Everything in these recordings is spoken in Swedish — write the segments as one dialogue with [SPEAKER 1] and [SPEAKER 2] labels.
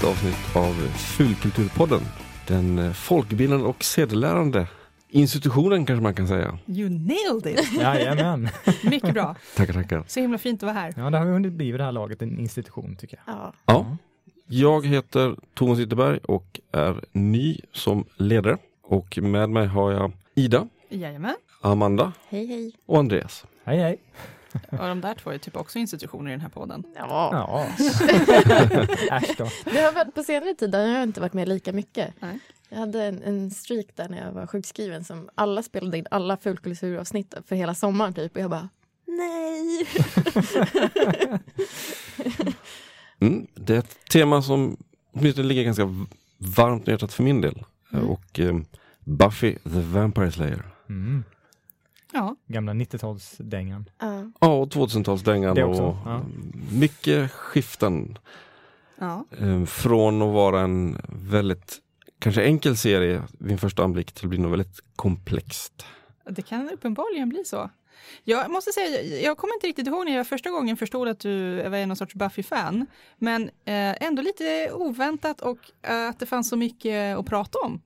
[SPEAKER 1] Ett avsnitt av Fulkulturpodden. Den eh, folkbildande och sedelärande institutionen kanske man kan säga.
[SPEAKER 2] You nailed it!
[SPEAKER 3] Jajamän.
[SPEAKER 2] Mycket bra.
[SPEAKER 1] Tackar, tackar.
[SPEAKER 2] Så himla fint att vara här.
[SPEAKER 3] Ja, det har hunnit bli vid det här laget en institution tycker jag.
[SPEAKER 4] Ja.
[SPEAKER 1] Ja. Jag heter Thomas Ytterberg och är ny som ledare. Och med mig har jag Ida,
[SPEAKER 2] Jajamän.
[SPEAKER 1] Amanda
[SPEAKER 4] Hej hej.
[SPEAKER 1] och Andreas.
[SPEAKER 3] Hej hej.
[SPEAKER 2] Och de där två är typ också institutioner i den här podden.
[SPEAKER 4] Ja.
[SPEAKER 3] Ja. Äsch då.
[SPEAKER 4] Det har varit på senare tid där jag har inte varit med lika mycket.
[SPEAKER 2] Nej.
[SPEAKER 4] Jag hade en, en streak där när jag var sjukskriven som alla spelade in alla fulkulturavsnitt för hela sommaren typ och jag bara nej.
[SPEAKER 1] Mm. Det är ett tema som åtminstone ligger ganska varmt om hjärtat för min del.
[SPEAKER 4] Mm.
[SPEAKER 1] Och eh, Buffy the Vampire Slayer.
[SPEAKER 3] Mm.
[SPEAKER 2] Ja,
[SPEAKER 3] Gamla 90-talsdängan.
[SPEAKER 4] Ja.
[SPEAKER 1] Ja, och 2000-talsdängan
[SPEAKER 3] Det också,
[SPEAKER 1] och
[SPEAKER 3] ja.
[SPEAKER 1] mycket skiften.
[SPEAKER 2] ja.
[SPEAKER 1] Eh, från att vara en väldigt, kanske enkel serie vid en första anblick till att bli något väldigt komplext.
[SPEAKER 2] det kan uppenbarligen bli så. Jag måste säga, jag- jag kommer inte riktigt ihåg när jag första gången förstod att du var någon sorts Buffy-fan. Men eh, ändå lite oväntat och eh, att det fanns så mycket att prata om.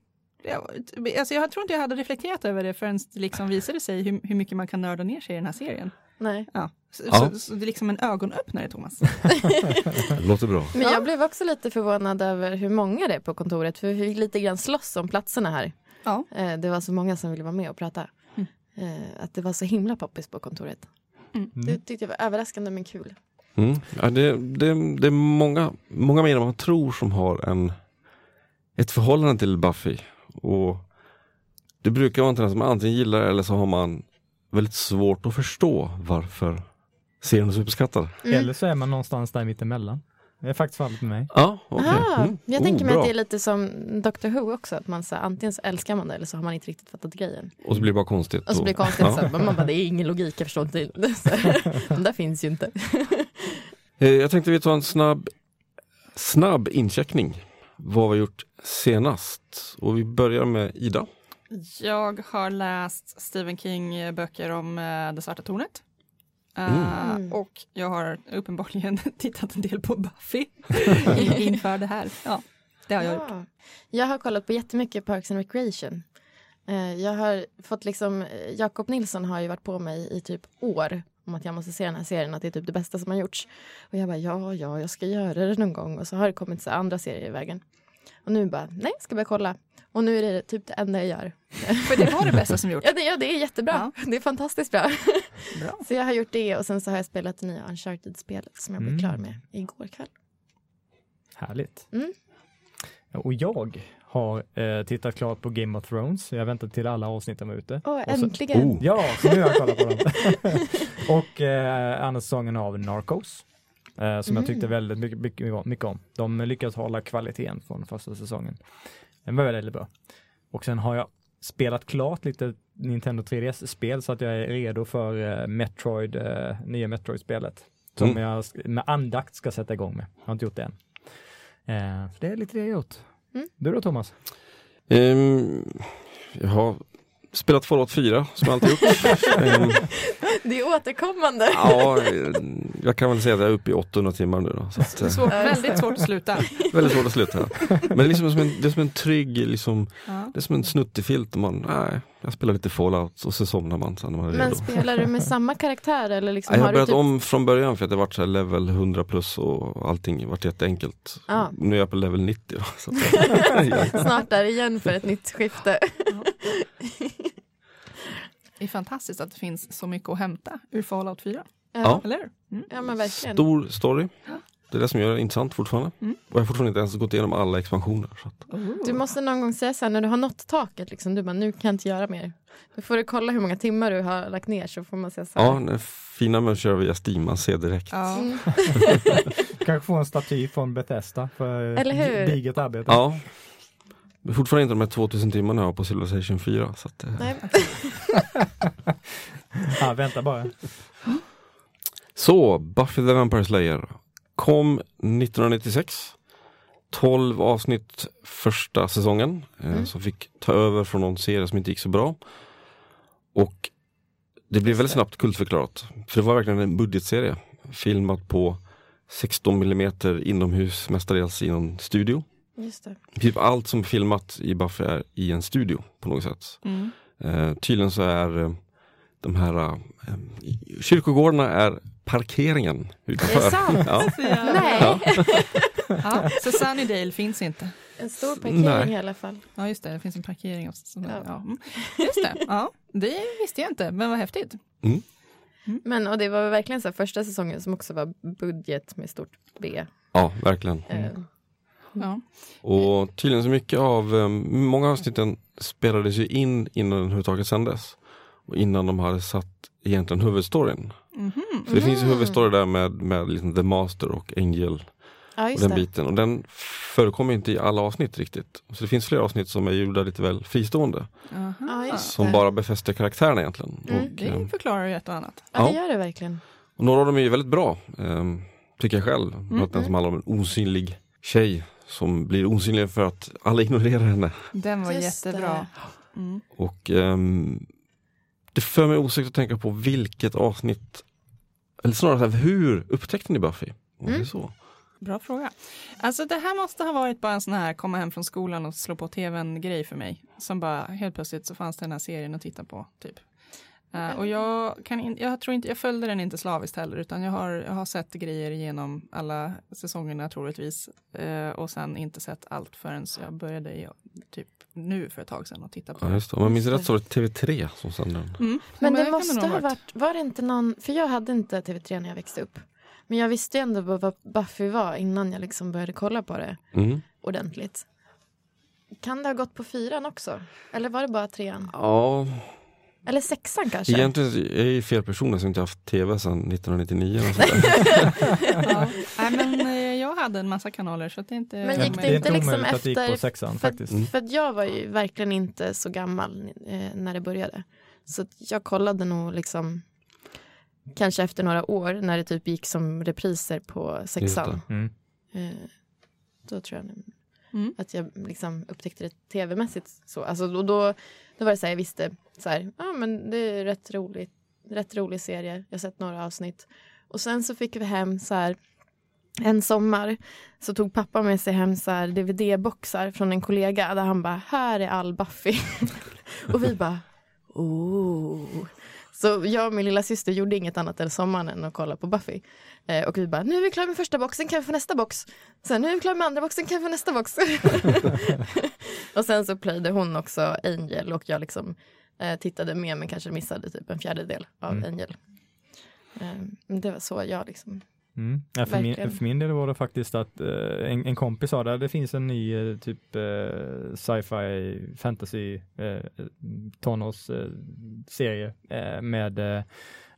[SPEAKER 2] Jag, alltså jag tror inte jag hade reflekterat över det förrän det liksom visade sig hur, hur mycket man kan nörda ner sig i den här serien.
[SPEAKER 4] Nej.
[SPEAKER 2] Ja. Så,
[SPEAKER 1] Ja.
[SPEAKER 2] Så, så det är liksom en ögonöppnare, Thomas.
[SPEAKER 1] Låter bra.
[SPEAKER 4] Men
[SPEAKER 2] Ja.
[SPEAKER 4] jag blev också lite förvånad över hur många det är på kontoret för vi fick lite grann slåss om platserna här.
[SPEAKER 2] Ja.
[SPEAKER 4] Eh, Det var så många som ville vara med och prata.
[SPEAKER 2] Mm.
[SPEAKER 4] Eh, Att det var så himla poppis på kontoret.
[SPEAKER 2] Mm.
[SPEAKER 4] Det tyckte jag var överraskande men kul.
[SPEAKER 1] Mm. Ja, det, det, det är många, många mer än man tror som har en, ett förhållande till Buffy. Och Det brukar vara tendens att man antingen gillar eller så har man väldigt svårt att förstå varför serien är så uppskattad.
[SPEAKER 4] Mm.
[SPEAKER 3] Eller så är man någonstans där mittemellan. Det är faktiskt fallet med mig.
[SPEAKER 1] Ja, okej.
[SPEAKER 4] Ah,
[SPEAKER 1] Mm.
[SPEAKER 4] Jag
[SPEAKER 1] Oh,
[SPEAKER 4] tänker mig
[SPEAKER 1] bra.
[SPEAKER 4] att det är lite som Doctor Who också, att man så, antingen så älskar man det eller så har man inte riktigt fattat grejen.
[SPEAKER 1] Och så blir det bara konstigt.
[SPEAKER 4] Och så blir det konstigt, så, här, man bara, det är ingen logik, jag förstår inte. Så, Den där finns ju inte.
[SPEAKER 1] Eh, Jag tänkte vi tar en snabb, snabb incheckning. Vad har vi gjort senast? Och vi börjar med Ida.
[SPEAKER 2] Jag har läst Stephen King böcker om eh, Det svarta tornet. Eh,
[SPEAKER 4] Mm.
[SPEAKER 2] Och jag har uppenbarligen tittat en del på Buffy in- inför det här. Ja, det har jag gjort.
[SPEAKER 4] Ja. Jag har kollat på jättemycket Parks and Recreation. Eh, Jag har fått liksom, eh, Jakob Nilsson har ju varit på mig i typ år om att jag måste se den här serien, att det är typ det bästa som har gjorts. Och jag bara, ja, ja, jag ska göra det någon gång. Och så har det kommit så andra serier i vägen. Och nu bara, nej, ska börja kolla. Och nu är det typ det enda jag gör.
[SPEAKER 2] För det var det bästa som gjorts.
[SPEAKER 4] Ja, det, ja, det är jättebra. Det är fantastiskt bra.
[SPEAKER 2] Bra.
[SPEAKER 4] Så jag har gjort det och sen så har jag spelat det nya Uncharted-spelet som jag blev
[SPEAKER 3] Mm.
[SPEAKER 4] klar med igår kväll.
[SPEAKER 3] Härligt.
[SPEAKER 4] Mm.
[SPEAKER 3] Ja, Och jag har eh, tittat klart på Game of Thrones. Jag väntar till alla avsnitten var ute.
[SPEAKER 4] Åh,
[SPEAKER 3] så-
[SPEAKER 4] äntligen!
[SPEAKER 1] Oh.
[SPEAKER 3] Ja, så nu har jag kollat på dem. och eh, andra säsongen av Narcos. Eh, som jag
[SPEAKER 4] Mm.
[SPEAKER 3] tyckte väldigt mycket, mycket, mycket om. De lyckades hålla kvaliteten från första säsongen. Den var väldigt bra. Och sen har jag spelat klart lite Nintendo 3DS-spel så att jag är redo för eh, Metroid, eh, nya Metroid-spelet. Som
[SPEAKER 1] Mm.
[SPEAKER 3] jag med andakt ska sätta igång med. Jag har inte gjort det än. Eh, så det är lite det jag gjort.
[SPEAKER 4] Mm.
[SPEAKER 3] Du då Thomas?
[SPEAKER 1] Ehm, jag har spelat Fallout 4 som jag alltid gjort. Ehm,
[SPEAKER 4] Det är återkommande.
[SPEAKER 1] ja, eh, jag kan väl säga att jag är uppe i 800 timmar nu. Då, så att, eh,
[SPEAKER 2] Svårt, väldigt svårt att sluta.
[SPEAKER 1] väldigt svårt att sluta. Men det är, liksom som en, det är som en trygg, liksom,
[SPEAKER 2] Ja.
[SPEAKER 1] det är som en snuttefilt. Man, nej, jag spelar lite Fallout och så somnar man sen när man är
[SPEAKER 4] Men
[SPEAKER 1] redo.
[SPEAKER 4] spelar du med samma karaktär eller liksom
[SPEAKER 1] Ja, jag har
[SPEAKER 4] har
[SPEAKER 1] börjat
[SPEAKER 4] typ...
[SPEAKER 1] om från början för att det varit så här level 100 plus och allting varit jätteenkelt.
[SPEAKER 4] Ja.
[SPEAKER 1] Nu är jag på level 90 då. Så att,
[SPEAKER 4] snart där igen för ett nytt skifte?
[SPEAKER 2] Det är fantastiskt att det finns så mycket att hämta ur Fallout 4.
[SPEAKER 1] Ja.
[SPEAKER 2] Eller hur? Mm.
[SPEAKER 4] ja men verkligen.
[SPEAKER 1] Stor story. Det är det som gör det intressant fortfarande.
[SPEAKER 2] Mm.
[SPEAKER 1] Och jag har fortfarande inte ens gått igenom alla expansioner. Så att,
[SPEAKER 4] Du måste någon gång säga så här när du har nått taket, liksom, du bara nu kan jag inte göra mer. Då får du kolla hur många timmar du har lagt ner så får man säga så här.
[SPEAKER 1] ja, det fina med att köra via Steam, man ser direkt.
[SPEAKER 2] Ja.
[SPEAKER 4] Mm.
[SPEAKER 3] Kanske få en staty från Bethesda för
[SPEAKER 4] Eller hur?
[SPEAKER 3] digert arbete.
[SPEAKER 1] Ja. Men fortfarande inte de här 2000 timmarna jag har på Civilization 4. Så att, eh,
[SPEAKER 4] Nej.
[SPEAKER 3] Ja, vänta bara.
[SPEAKER 1] Så, Buffy the Vampire Slayer kom 1996. 12 avsnitt första säsongen eh,
[SPEAKER 4] Mm.
[SPEAKER 1] som fick ta över från någon serie som inte gick så bra. Och det blev väldigt snabbt kultförklarat. För det var verkligen en budgetserie filmad på 16 mm inomhus, mestadels i en studio.
[SPEAKER 4] Just det.
[SPEAKER 1] Typ allt som är filmat i Buffy är i en studio på något sätt.
[SPEAKER 2] Mm.
[SPEAKER 1] Eh, tydligen så är eh, de här eh, kyrkogårdarna är parkeringen utanför.
[SPEAKER 4] Är det sant?
[SPEAKER 1] Ja.
[SPEAKER 4] Nej,
[SPEAKER 1] Ja.
[SPEAKER 2] Ja, så Sunnydale finns inte.
[SPEAKER 4] en stor parkering
[SPEAKER 1] Nej.
[SPEAKER 4] i alla fall.
[SPEAKER 2] Ja just det, det finns en parkering också. Som,
[SPEAKER 4] Ja.
[SPEAKER 2] ja. mm. Just det, ja, det visste jag inte, men vad häftigt.
[SPEAKER 4] Men och det var verkligen så här, första säsongen som också var budget med stort B.
[SPEAKER 1] ja, verkligen.
[SPEAKER 4] Eh,
[SPEAKER 2] Ja.
[SPEAKER 1] Och tydligen så mycket av, eh, många avsnitten spelades ju in innan den överhuvudtaget sändes. Och innan de hade satt egentligen huvudstoryn.
[SPEAKER 2] Mhm.
[SPEAKER 1] Så det finns ju
[SPEAKER 4] Mm.
[SPEAKER 1] huvudstory där med, med liksom The Master och Angel
[SPEAKER 4] ja,
[SPEAKER 1] och den
[SPEAKER 4] det.
[SPEAKER 1] biten. Och den förekommer inte i alla avsnitt riktigt. Så det finns flera avsnitt som är gjorda lite väl fristående.
[SPEAKER 4] Ja,
[SPEAKER 1] Som
[SPEAKER 4] det.
[SPEAKER 1] bara befäster karaktären egentligen.
[SPEAKER 4] Mm.
[SPEAKER 1] Och,
[SPEAKER 2] Det
[SPEAKER 1] eh,
[SPEAKER 2] förklarar ju ett och annat.
[SPEAKER 4] Ja, det
[SPEAKER 1] Ja.
[SPEAKER 4] gör det verkligen.
[SPEAKER 1] och några av dem är ju väldigt bra, eh, tycker jag själv. Annat den
[SPEAKER 4] mm.
[SPEAKER 1] som handlar om en osynlig tjej som blir osynlig för att alla ignorerar henne.
[SPEAKER 2] Den var
[SPEAKER 4] Just
[SPEAKER 2] jättebra. Mm.
[SPEAKER 1] Och ehm, det för mig osökt att tänka på vilket avsnitt, eller snarare så här, hur upptäckte ni Buffy? Om
[SPEAKER 4] Mm.
[SPEAKER 1] så.
[SPEAKER 2] Bra fråga. Alltså det här måste ha varit bara en sån här komma hem från skolan och slå på tvn grej för mig. Som bara helt plötsligt så fanns den här serien att titta på. Typ. Eh, och jag, kan in, jag tror inte, jag följde den inte slaviskt heller utan jag har, jag har sett grejer genom alla säsongerna troligtvis. Uh, och sen inte sett allt förrän jag började i, typ nu för ett tag sedan och titta på
[SPEAKER 1] Ja,
[SPEAKER 2] det.
[SPEAKER 1] just det. Om jag minns rätt så var det TV3 som sände den.
[SPEAKER 2] Mm.
[SPEAKER 4] Men
[SPEAKER 2] Ja,
[SPEAKER 4] det måste ha varit, var det inte någon, för jag hade inte TV3 när jag växte upp. Men jag visste ju ändå vad vad Buffy var innan jag liksom började kolla på det
[SPEAKER 1] Mm.
[SPEAKER 4] ordentligt. Kan det ha gått på fyran också? Eller var det bara trean?
[SPEAKER 1] Ja,
[SPEAKER 4] Eller sexan kanske?
[SPEAKER 1] egentligen är jag ju fel person som inte haft TV sedan 1999. Och sånt där.
[SPEAKER 2] Ja. Nej, men eh, jag hade en massa kanaler så att det är inte...
[SPEAKER 4] Men gick
[SPEAKER 3] det
[SPEAKER 4] det inte liksom
[SPEAKER 3] att det gick på
[SPEAKER 4] efter-
[SPEAKER 3] sexan
[SPEAKER 4] för-
[SPEAKER 3] faktiskt.
[SPEAKER 1] Mm.
[SPEAKER 4] För att jag var ju verkligen inte så gammal eh, när det började. Så att jag kollade nog liksom kanske efter några år när det typ gick som repriser på sexan.
[SPEAKER 3] Mm.
[SPEAKER 4] Eh, då tror jag
[SPEAKER 2] Mm.
[SPEAKER 4] att jag liksom upptäckte det tv-mässigt så. Alltså då, då, då var det så här, jag visste så här, ja men det är rätt roligt, rätt rolig serie. Jag har sett några avsnitt. Och sen så fick vi hem så här en sommar så tog pappa med sig hem så här DVD-boxar från en kollega där han bara, här är all Buffy. och vi bara, oh. Så jag och min lilla syster gjorde inget annat den sommaren än att kolla på Buffy. Eh, och vi bara, nu är vi klara med första boxen, kan vi få nästa box? Sen nu är vi klara med andra boxen, kan vi få nästa box? och sen så plöjde hon också Angel och jag liksom eh, tittade med men kanske missade typ en fjärdedel av
[SPEAKER 3] Mm.
[SPEAKER 4] Angel. Eh, men det var så jag liksom,
[SPEAKER 3] Mm. Ja, för, min, för min del var det faktiskt att eh, en, en kompis sa att det finns en ny eh, typ eh, sci-fi fantasy eh, eh, serie eh, med eh,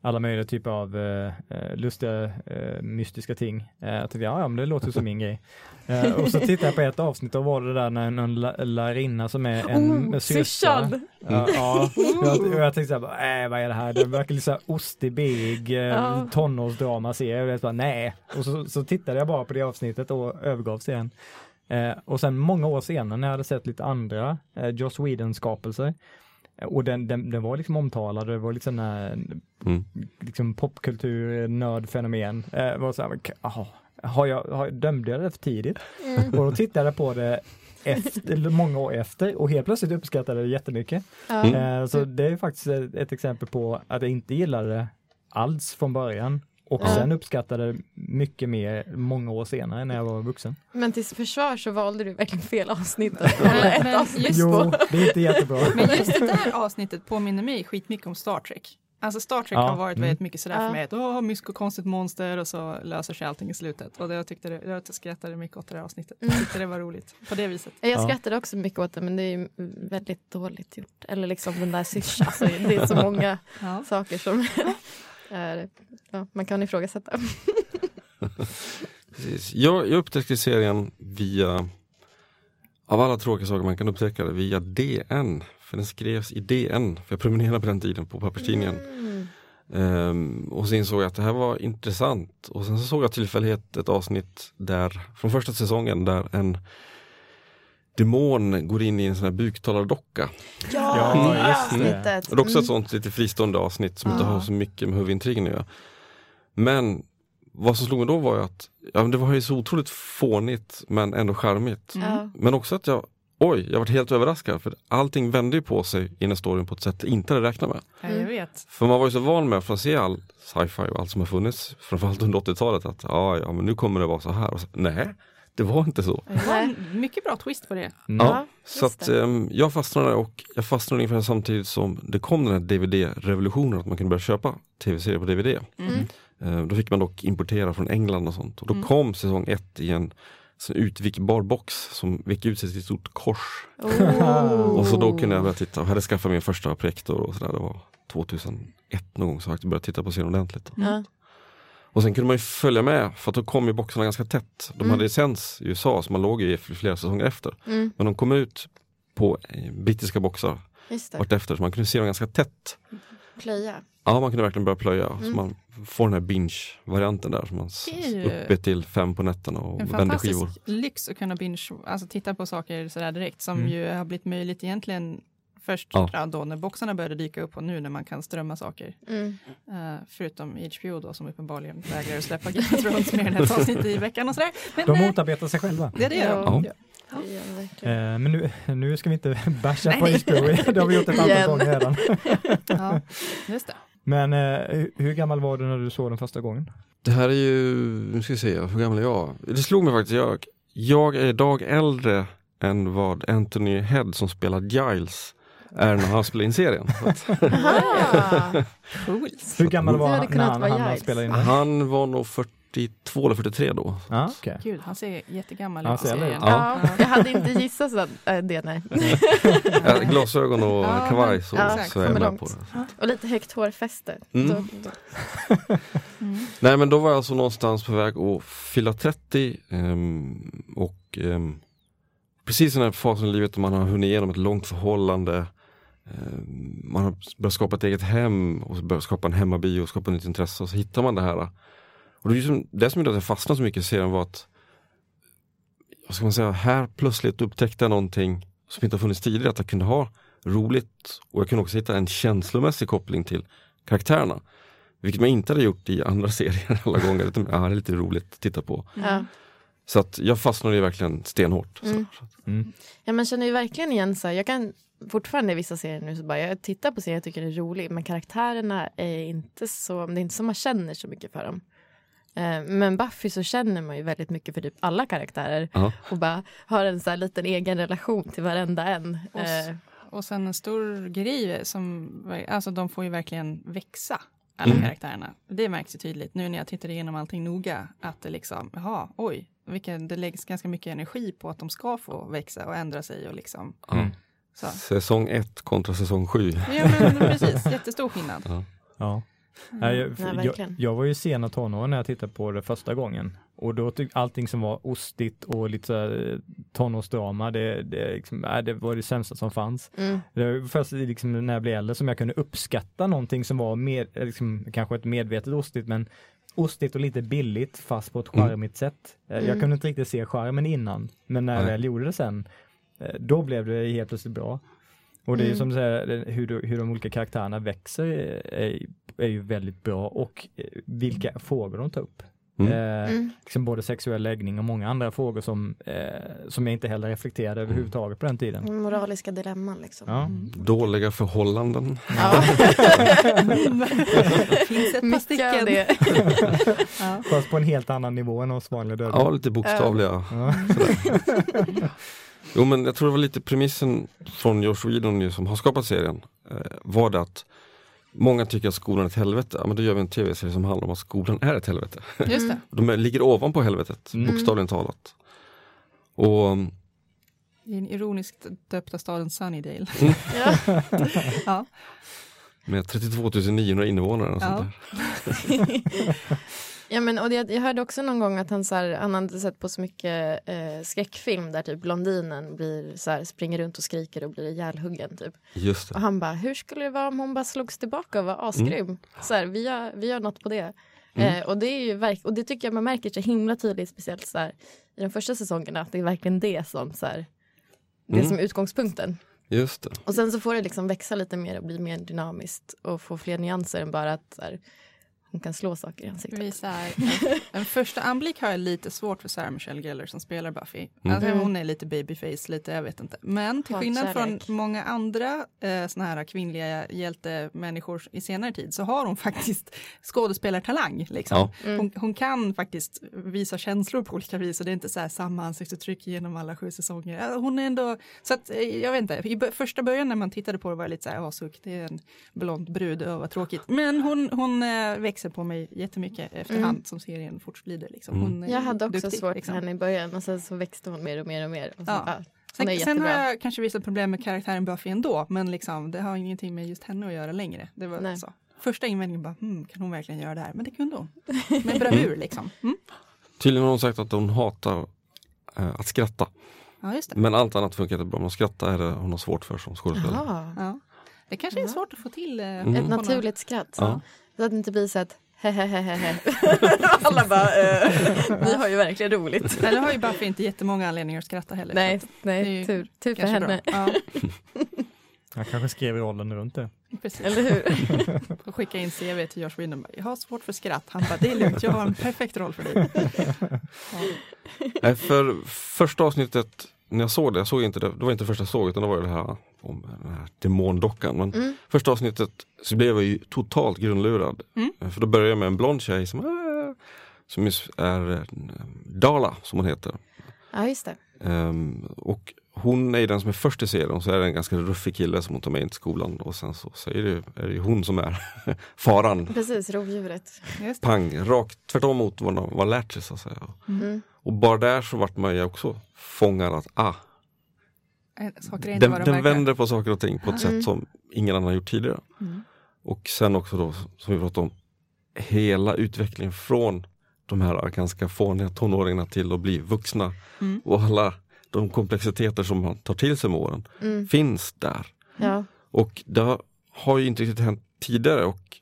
[SPEAKER 3] alla möjliga typer av eh, eh, lustiga eh, mystiska ting. Eh, jag tänkte, ja, ja men det låter som min grej. Eh, och så tittade jag på ett avsnitt och var det där när någon lärarinna som är en
[SPEAKER 4] oh,
[SPEAKER 3] syster. Ja, ja. Och jag, och jag tänkte såhär, äh, vad är det här? Det verkar lite såhär ostig, big, eh,
[SPEAKER 4] Ja.
[SPEAKER 3] tonårsdrama-serie. Och jag bara, nej. Och så, så tittade jag bara på det avsnittet och övergav serien. Eh, och sen många år senare när jag hade sett lite andra eh, Joss Whedon-skapelser och den, den, den var liksom omtalad, det var liksom en
[SPEAKER 1] Mm.
[SPEAKER 3] liksom popkultur, nördfenomen. Eh, var så här, aha, har jag, har, dömde jag det för tidigt?
[SPEAKER 4] Mm.
[SPEAKER 3] Och då tittade jag på det efter, många år efter och helt plötsligt uppskattade det jättemycket.
[SPEAKER 1] Mm.
[SPEAKER 3] Eh, så det är faktiskt ett, ett exempel på att jag inte gillade det alls från början och
[SPEAKER 4] Ja.
[SPEAKER 3] sen uppskattade det mycket mer många år senare när jag var vuxen.
[SPEAKER 4] Men till försvar så valde du verkligen fel avsnitt avsnitt
[SPEAKER 2] just-
[SPEAKER 3] Jo, det är inte jättebra.
[SPEAKER 2] Men just det där avsnittet påminner mig skitmycket om Star Trek. Alltså Star Trek
[SPEAKER 3] Ja,
[SPEAKER 2] har varit
[SPEAKER 3] mm.
[SPEAKER 2] väldigt mycket sådär
[SPEAKER 4] Ja.
[SPEAKER 2] för mig att åh, mysko konstigt monster och så löser sig allting i slutet. Och det, jag, tyckte det, jag skrattade mycket åt det där avsnittet. Jag
[SPEAKER 4] Mm.
[SPEAKER 2] tyckte det var roligt på det viset.
[SPEAKER 4] Jag
[SPEAKER 3] Ja.
[SPEAKER 4] skrattade också mycket åt det men det är ju väldigt dåligt gjort. Eller liksom den där syrsan, alltså, det är så många
[SPEAKER 2] Ja.
[SPEAKER 4] saker som är, ja, man kan ifrågasätta.
[SPEAKER 1] Precis. Jag, jag upptäckte serien via, av alla tråkiga saker man kan upptäcka det, via DN. För den skrevs i DN, för jag prenumererade på den tiden på papperstidningen.
[SPEAKER 4] Mm.
[SPEAKER 1] Ehm, och så insåg jag att det här var intressant. Och sen så såg jag tillfällighet ett avsnitt där, från första säsongen, där en demon går in i en sån här buktalardocka.
[SPEAKER 4] Ja,
[SPEAKER 3] Ja,
[SPEAKER 4] det
[SPEAKER 3] just det.
[SPEAKER 4] avsnittet.
[SPEAKER 1] Och det är också ett
[SPEAKER 4] Mm.
[SPEAKER 1] sånt lite fristående avsnitt som inte
[SPEAKER 2] Ja.
[SPEAKER 1] har så mycket med huvudintrigen att göra. Men vad som slog mig då var ju att ja, men det var ju så otroligt fånigt men ändå charmigt.
[SPEAKER 2] Mm.
[SPEAKER 1] Men också att jag, oj, jag var helt överraskad för allting vände ju på sig i den här storyn på ett sätt jag inte hade räknat med.
[SPEAKER 2] Ja, jag
[SPEAKER 4] Mm.
[SPEAKER 2] vet.
[SPEAKER 1] För man var ju så van med att se all sci-fi och allt som har funnits, framförallt under 80-talet, att ja, ja men nu kommer det vara så här. Och så, nej, det var inte så.
[SPEAKER 2] En mycket bra twist på det.
[SPEAKER 3] Mm.
[SPEAKER 1] Ja, så att
[SPEAKER 4] det.
[SPEAKER 1] ehm, jag fastnade och jag fastnade ungefär samtidigt som det kom den här DVD-revolutionen, att man kunde börja köpa tv-serier på DVD.
[SPEAKER 2] Mm.
[SPEAKER 1] Eh, Då fick man dock importera från England och sånt. Och då
[SPEAKER 2] Mm.
[SPEAKER 1] kom säsong ett i en utvikbar box som vek ut sig till ett stort kors.
[SPEAKER 4] Oh.
[SPEAKER 1] Och så då kunde jag börja titta. Jag hade skaffat min första projektor och sådär. Det var 2001 någon gång så jag började titta på serien ordentligt.
[SPEAKER 4] Ja.
[SPEAKER 1] Och sen kunde man ju följa med för att då kom ju boxarna ganska tätt. De
[SPEAKER 4] Mm.
[SPEAKER 1] hade licens i USA så man låg i flera säsonger efter.
[SPEAKER 4] Mm,
[SPEAKER 1] Men de kom ut på eh, brittiska boxar vartefter så man kunde se dem ganska tätt.
[SPEAKER 4] Plöja.
[SPEAKER 1] Ja, man kunde verkligen börja plöja. Så
[SPEAKER 4] Mm.
[SPEAKER 1] man får den här binge-varianten där. Så man
[SPEAKER 2] ju
[SPEAKER 1] uppe till fem på nätterna och
[SPEAKER 2] En
[SPEAKER 1] vänder
[SPEAKER 2] fantastisk
[SPEAKER 1] skivor.
[SPEAKER 2] lyx att kunna binge, alltså titta på saker sådär direkt som
[SPEAKER 3] Mm.
[SPEAKER 2] ju har blivit möjligt egentligen först
[SPEAKER 1] Ja.
[SPEAKER 2] ja. då när boxarna började dyka upp och nu när man kan strömma saker.
[SPEAKER 4] Mm.
[SPEAKER 2] Eh, förutom HBO då som uppenbarligen vägrar att släppa Game of Thrones mer än ett avsnitt i veckan och sådär. Men
[SPEAKER 3] De
[SPEAKER 2] eh,
[SPEAKER 3] motarbetar sig själva.
[SPEAKER 2] det är det gör
[SPEAKER 1] Ja.
[SPEAKER 2] de.
[SPEAKER 4] Gör de verkligen.
[SPEAKER 3] Eh, men nu, nu ska vi inte basha på. HBO, det har vi gjort ett antal gånger redan.
[SPEAKER 2] Ja, just det.
[SPEAKER 3] Men eh, hur- hur gammal var du när du såg den första gången?
[SPEAKER 1] Det här är ju, nu ska vi se, hur gammal är jag? Det slog mig faktiskt, jag, jag är idag äldre än vad Anthony Head som spelar Giles är när han spelar in serien.
[SPEAKER 2] Coolt.
[SPEAKER 3] Hur gammal var han när han, han spelade in den?
[SPEAKER 1] han var nog 42 eller 43 då.
[SPEAKER 3] Ja, okej.
[SPEAKER 2] Gud, han ser jättegammal ut.
[SPEAKER 1] Ja.
[SPEAKER 4] Ja, jag hade inte gissat så, äh, det, nej.
[SPEAKER 1] Ja, glasögon och
[SPEAKER 2] Ja,
[SPEAKER 1] kavaj så,
[SPEAKER 4] ja,
[SPEAKER 1] så är jag med
[SPEAKER 4] långt.
[SPEAKER 1] på det.
[SPEAKER 4] Och lite högt hårfäste.
[SPEAKER 1] Mm.
[SPEAKER 4] Då, då.
[SPEAKER 2] Mm.
[SPEAKER 1] Nej men då var jag alltså någonstans på väg att fylla 30 ehm, och ehm, precis i den här fasen i livet där man har hunnit igenom ett långt förhållande man har börjat skapa ett eget hem och börjat skapa en hemmabio och skapa nytt intresse och så hittar man det här. Och det, är som, det som gjorde att jag fastnade så mycket i serien var att vad ska man säga, här plötsligt upptäckte jag någonting som inte har funnits tidigare, att jag kunde ha roligt och jag kunde också hitta en känslomässig koppling till karaktärerna. Vilket man inte hade gjort i andra serier alla gånger. utan, Ja, det är lite roligt att titta på.
[SPEAKER 4] Ja.
[SPEAKER 1] Så att jag fastnade ju verkligen stenhårt.
[SPEAKER 4] Mm.
[SPEAKER 3] Mm.
[SPEAKER 4] ja, man känner ju verkligen igen så här, jag kan fortfarande i vissa serier nu så bara, jag tittar på serien jag tycker den är rolig men karaktärerna är inte så, det är inte så man känner så mycket för dem. Eh, Men Buffy så känner man ju väldigt mycket för typ alla karaktärer
[SPEAKER 1] Ja.
[SPEAKER 4] och bara har en så här liten egen relation till varenda en.
[SPEAKER 2] Och
[SPEAKER 4] Eh,
[SPEAKER 2] Och sen en stor grej som, alltså de får ju verkligen växa, alla
[SPEAKER 1] Mm.
[SPEAKER 2] karaktärerna. Det märks ju tydligt nu när jag tittar igenom allting noga, att det liksom, jaha, oj, vilken, det läggs ganska mycket energi på att de ska få växa och ändra sig och liksom.
[SPEAKER 3] Mm.
[SPEAKER 2] Så.
[SPEAKER 1] Säsong 1 kontra säsong 7.
[SPEAKER 2] Ja men precis, jättestor skillnad.
[SPEAKER 1] Ja.
[SPEAKER 3] Ja. Nej, jag,
[SPEAKER 4] Ja,
[SPEAKER 3] jag, jag var ju sena tonåren när jag tittade på det första gången. Och då tyckte allting som var ostigt och lite så eh, tonårsdrama, det, det, liksom, nej, det var det sämsta som fanns.
[SPEAKER 4] mm,
[SPEAKER 3] Det var först liksom, när jag blev äldre som jag kunde uppskatta någonting som var med, liksom, kanske ett medvetet ostigt men ostigt och lite billigt fast på ett
[SPEAKER 1] Mm.
[SPEAKER 3] charmigt sätt. Eh,
[SPEAKER 4] Mm.
[SPEAKER 3] Jag kunde inte riktigt se charmen innan men när jag
[SPEAKER 1] Nej.
[SPEAKER 3] väl gjorde det sen eh, då blev det helt plötsligt bra. Och det är ju
[SPEAKER 4] Mm.
[SPEAKER 3] som du säger, hur, de- hur de olika karaktärerna växer är, är ju väldigt bra och eh, vilka frågor de tar upp.
[SPEAKER 1] Mm.
[SPEAKER 3] Eh,
[SPEAKER 4] mm,
[SPEAKER 3] liksom både sexuell läggning och många andra frågor som, eh, som jag inte heller reflekterade överhuvudtaget på den tiden.
[SPEAKER 4] moraliska dilemman liksom.
[SPEAKER 3] Ja.
[SPEAKER 2] Mm.
[SPEAKER 1] Dåliga förhållanden.
[SPEAKER 4] Ja.
[SPEAKER 2] Finns ett par stycken.
[SPEAKER 4] det.
[SPEAKER 2] Ja.
[SPEAKER 3] Fast på en helt annan nivå än oss vanliga döda.
[SPEAKER 1] Ja, lite bokstavliga.
[SPEAKER 3] Ja.
[SPEAKER 1] Jo men jag tror det var lite premissen från Josh Whedon som har skapat serien. Eh, var det att många tycker att skolan är ett helvete. Ja, men då gör vi en tv-serie som handlar om att skolan är ett helvete.
[SPEAKER 2] Just det,
[SPEAKER 1] De ligger ovanpå helvetet,
[SPEAKER 3] Mm.
[SPEAKER 1] bokstavligen talat. Och
[SPEAKER 2] i den ironiskt döpta staden Sunnydale.
[SPEAKER 4] Ja.
[SPEAKER 2] Ja.
[SPEAKER 1] med 32 900 invånare. Och
[SPEAKER 2] Ja.
[SPEAKER 1] sånt där.
[SPEAKER 4] Ja, men, och det, jag hörde också någon gång att han, så här, han hade sett på så mycket eh, skräckfilm där typ blondinen blir, så här, springer runt och skriker och blir ihjälhuggen. Typ.
[SPEAKER 1] Just
[SPEAKER 4] Och
[SPEAKER 1] det.
[SPEAKER 4] han bara, hur skulle det vara om hon bara slogs tillbaka och var asgrym? Så här, vi, gör, vi gör något på det.
[SPEAKER 1] Mm.
[SPEAKER 4] Eh, och, det är ju verk- och det tycker jag man märker så himla tydligt, speciellt så här, i de första säsongerna, att det är verkligen det som, så här, det
[SPEAKER 1] Mm.
[SPEAKER 4] som är utgångspunkten.
[SPEAKER 1] Just det.
[SPEAKER 4] Och sen så får det liksom växa lite mer och bli mer dynamiskt och få fler nyanser än bara att så här, hon kan slå saker i ansiktet.
[SPEAKER 2] Vi så här, en, en första anblick har jag lite svårt för Sarah Michelle Gellar som spelar Buffy.
[SPEAKER 1] Mm.
[SPEAKER 2] Alltså,
[SPEAKER 4] Mm.
[SPEAKER 2] hon är lite babyface, lite, jag vet inte. Men till skillnad från många andra eh, såna här kvinnliga hjältemänniskor i senare tid så har hon faktiskt skådespelartalang. Liksom.
[SPEAKER 1] Ja.
[SPEAKER 4] Mm.
[SPEAKER 2] Hon, hon kan faktiskt visa känslor på olika vis och det är inte så här samma ansiktsuttryck genom alla sju säsonger. Ja, Hon är ändå, så att eh, jag vet inte, i första början när man tittade på det var jag lite så här, "Ja, suck, det är en blond brud, öh, vad tråkigt. Men hon, hon eh, växer på mig jättemycket efterhand
[SPEAKER 4] Mm.
[SPEAKER 2] som serien fortskrider. Liksom.
[SPEAKER 1] Mm.
[SPEAKER 2] Hon är
[SPEAKER 4] Jag hade också
[SPEAKER 2] duktig,
[SPEAKER 4] svårt
[SPEAKER 2] liksom.
[SPEAKER 4] för henne i början och sen så växte hon mer och mer och mer. Och så,
[SPEAKER 2] Ja.
[SPEAKER 4] ja.
[SPEAKER 2] Sen, sen har jag kanske vissa problem med karaktären Buffy ändå, men liksom, det har ingenting med just henne att göra längre. Det var
[SPEAKER 4] Nej.
[SPEAKER 2] så. Första invändningen bara, hmm, kan hon verkligen göra det här? Men det kunde hon. Med bravur liksom. Mm.
[SPEAKER 1] Tydligen har hon sagt att hon hatar eh, att skratta.
[SPEAKER 2] Ja, just det.
[SPEAKER 1] Men allt annat funkar inte bra. Men att skratta är det hon har svårt för som skådespelare.
[SPEAKER 2] Ja. Det kanske är svårt att få till. Eh,
[SPEAKER 1] Mm.
[SPEAKER 4] Ett naturligt skratt.
[SPEAKER 1] Ja.
[SPEAKER 4] Så att det inte blir så att hehehehe. Alla bara, eh, vi har ju verkligen roligt.
[SPEAKER 2] Eller har ju Buffy inte jättemånga anledningar att skratta heller.
[SPEAKER 4] Nej, nej tur, tur för henne.
[SPEAKER 2] Ja,
[SPEAKER 3] Jag kanske skrev rollen runt det.
[SPEAKER 2] precis.
[SPEAKER 4] Eller hur?
[SPEAKER 2] Får skicka in CV till Josh Whedon. Jag har svårt för skratt. Han bara, det är lugnt, jag har en perfekt roll för dig. Ja.
[SPEAKER 1] För första avsnittet, när jag såg det, jag såg inte det, det var inte första jag såg utan det var ju det här om den här demondockan. Men
[SPEAKER 4] Mm.
[SPEAKER 1] första avsnittet så blev jag ju totalt grundlurad.
[SPEAKER 2] Mm.
[SPEAKER 1] För då började jag med en blond tjej som, äh, som är eh, Dala som hon heter.
[SPEAKER 4] Ja, just det.
[SPEAKER 1] Ehm, och hon är den som är först i serien och så är det en ganska ruffig kille som hon tar med in till skolan och sen så, är, det, är det ju hon som är faran.
[SPEAKER 4] Precis, rovdjuret.
[SPEAKER 1] Pang, rakt tvärtom mot vad man har lärt sig så att säga.
[SPEAKER 4] Mm.
[SPEAKER 1] Och bara där så vart man ju också fångad att ah,
[SPEAKER 2] Eh,
[SPEAKER 1] den,
[SPEAKER 2] de
[SPEAKER 1] den vänder på saker och ting på ett
[SPEAKER 4] Mm.
[SPEAKER 1] sätt som ingen annan har gjort tidigare.
[SPEAKER 2] Mm.
[SPEAKER 1] Och sen också då, som vi pratade om, hela utvecklingen från de här ganska fåniga tonåringarna till att bli vuxna.
[SPEAKER 2] Mm.
[SPEAKER 1] Och alla de komplexiteter som man tar till sig med åren
[SPEAKER 4] Mm.
[SPEAKER 1] finns där.
[SPEAKER 4] Ja.
[SPEAKER 1] Och det har ju inte riktigt hänt tidigare och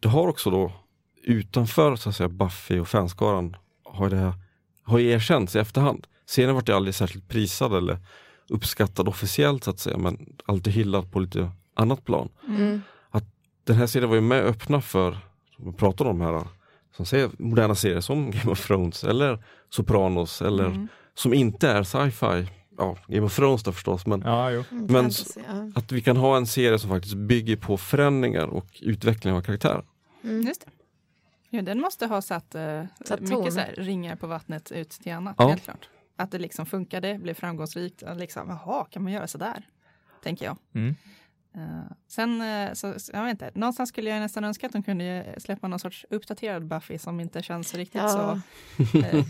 [SPEAKER 1] det har också då utanför så att säga Buffy och fanskaran har det har ju erkänts i efterhand. Serien vart ju aldrig särskilt prisad eller uppskattad officiellt så att säga men alltid hyllad på lite annat plan.
[SPEAKER 4] Mm.
[SPEAKER 1] Den här serien var ju med öppna för, som vi pratar om här, som säger moderna serier som Game of Thrones eller Sopranos eller
[SPEAKER 2] Mm.
[SPEAKER 1] som inte är sci-fi. Ja, Game of Thrones då förstås men
[SPEAKER 3] Ja, jo.
[SPEAKER 4] Mm,
[SPEAKER 1] Men
[SPEAKER 4] fantasy, ja.
[SPEAKER 1] att vi kan ha en serie som faktiskt bygger på förändringar och utveckling av karaktär.
[SPEAKER 4] Mm.
[SPEAKER 2] Just det. Ja, den måste ha satt, eh,
[SPEAKER 4] Satt
[SPEAKER 2] mycket så här, ringar på vattnet ut till annat.
[SPEAKER 1] Ja.
[SPEAKER 2] Helt klart. Att det liksom funkade, blev framgångsrikt. Liksom, jaha, kan man göra så där? Tänker jag.
[SPEAKER 3] Mm.
[SPEAKER 2] Eh, sen, eh, så, jag vet inte, någonstans skulle jag nästan önska att de kunde eh, släppa någon sorts uppdaterad Buffy som inte känns riktigt
[SPEAKER 4] Ja.
[SPEAKER 2] så eh,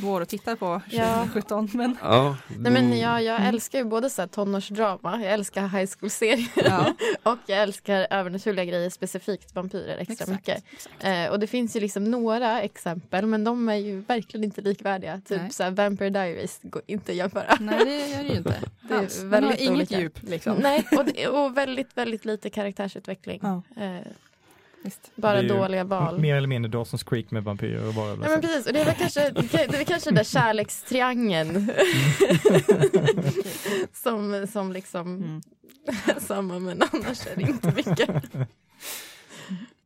[SPEAKER 2] svår att titta på
[SPEAKER 4] Ja.
[SPEAKER 2] 2017. Men
[SPEAKER 1] Ja,
[SPEAKER 4] Nej, men
[SPEAKER 1] mm,
[SPEAKER 4] jag, jag älskar ju både så här tonårsdrama, jag älskar high school-serier
[SPEAKER 2] ja,
[SPEAKER 4] och jag älskar övernaturliga grejer, specifikt vampyrer extra
[SPEAKER 2] exakt.
[SPEAKER 4] mycket.
[SPEAKER 2] exakt.
[SPEAKER 4] Eh, och det finns ju liksom några exempel men de är ju verkligen inte likvärdiga. Typ
[SPEAKER 2] Nej.
[SPEAKER 4] så här, Vampire Diaries går inte att jämföra.
[SPEAKER 2] Nej, det gör det ju inte.
[SPEAKER 4] Det är
[SPEAKER 2] Alls.
[SPEAKER 4] Väldigt
[SPEAKER 2] inget
[SPEAKER 4] olika.
[SPEAKER 2] djup. Liksom.
[SPEAKER 4] Nej, och, det, och väldigt, väldigt lite karaktärsutveckling.
[SPEAKER 2] Ja,
[SPEAKER 4] Eh,
[SPEAKER 2] visst.
[SPEAKER 4] bara dåliga val.
[SPEAKER 3] Mer eller mindre Dawson's Creek med vampyrer och
[SPEAKER 4] Ja, men precis, och det väl kanske, det är kanske den där kärlekstriangeln som, som liksom
[SPEAKER 2] Mm.
[SPEAKER 4] samma men annars är det inte mycket.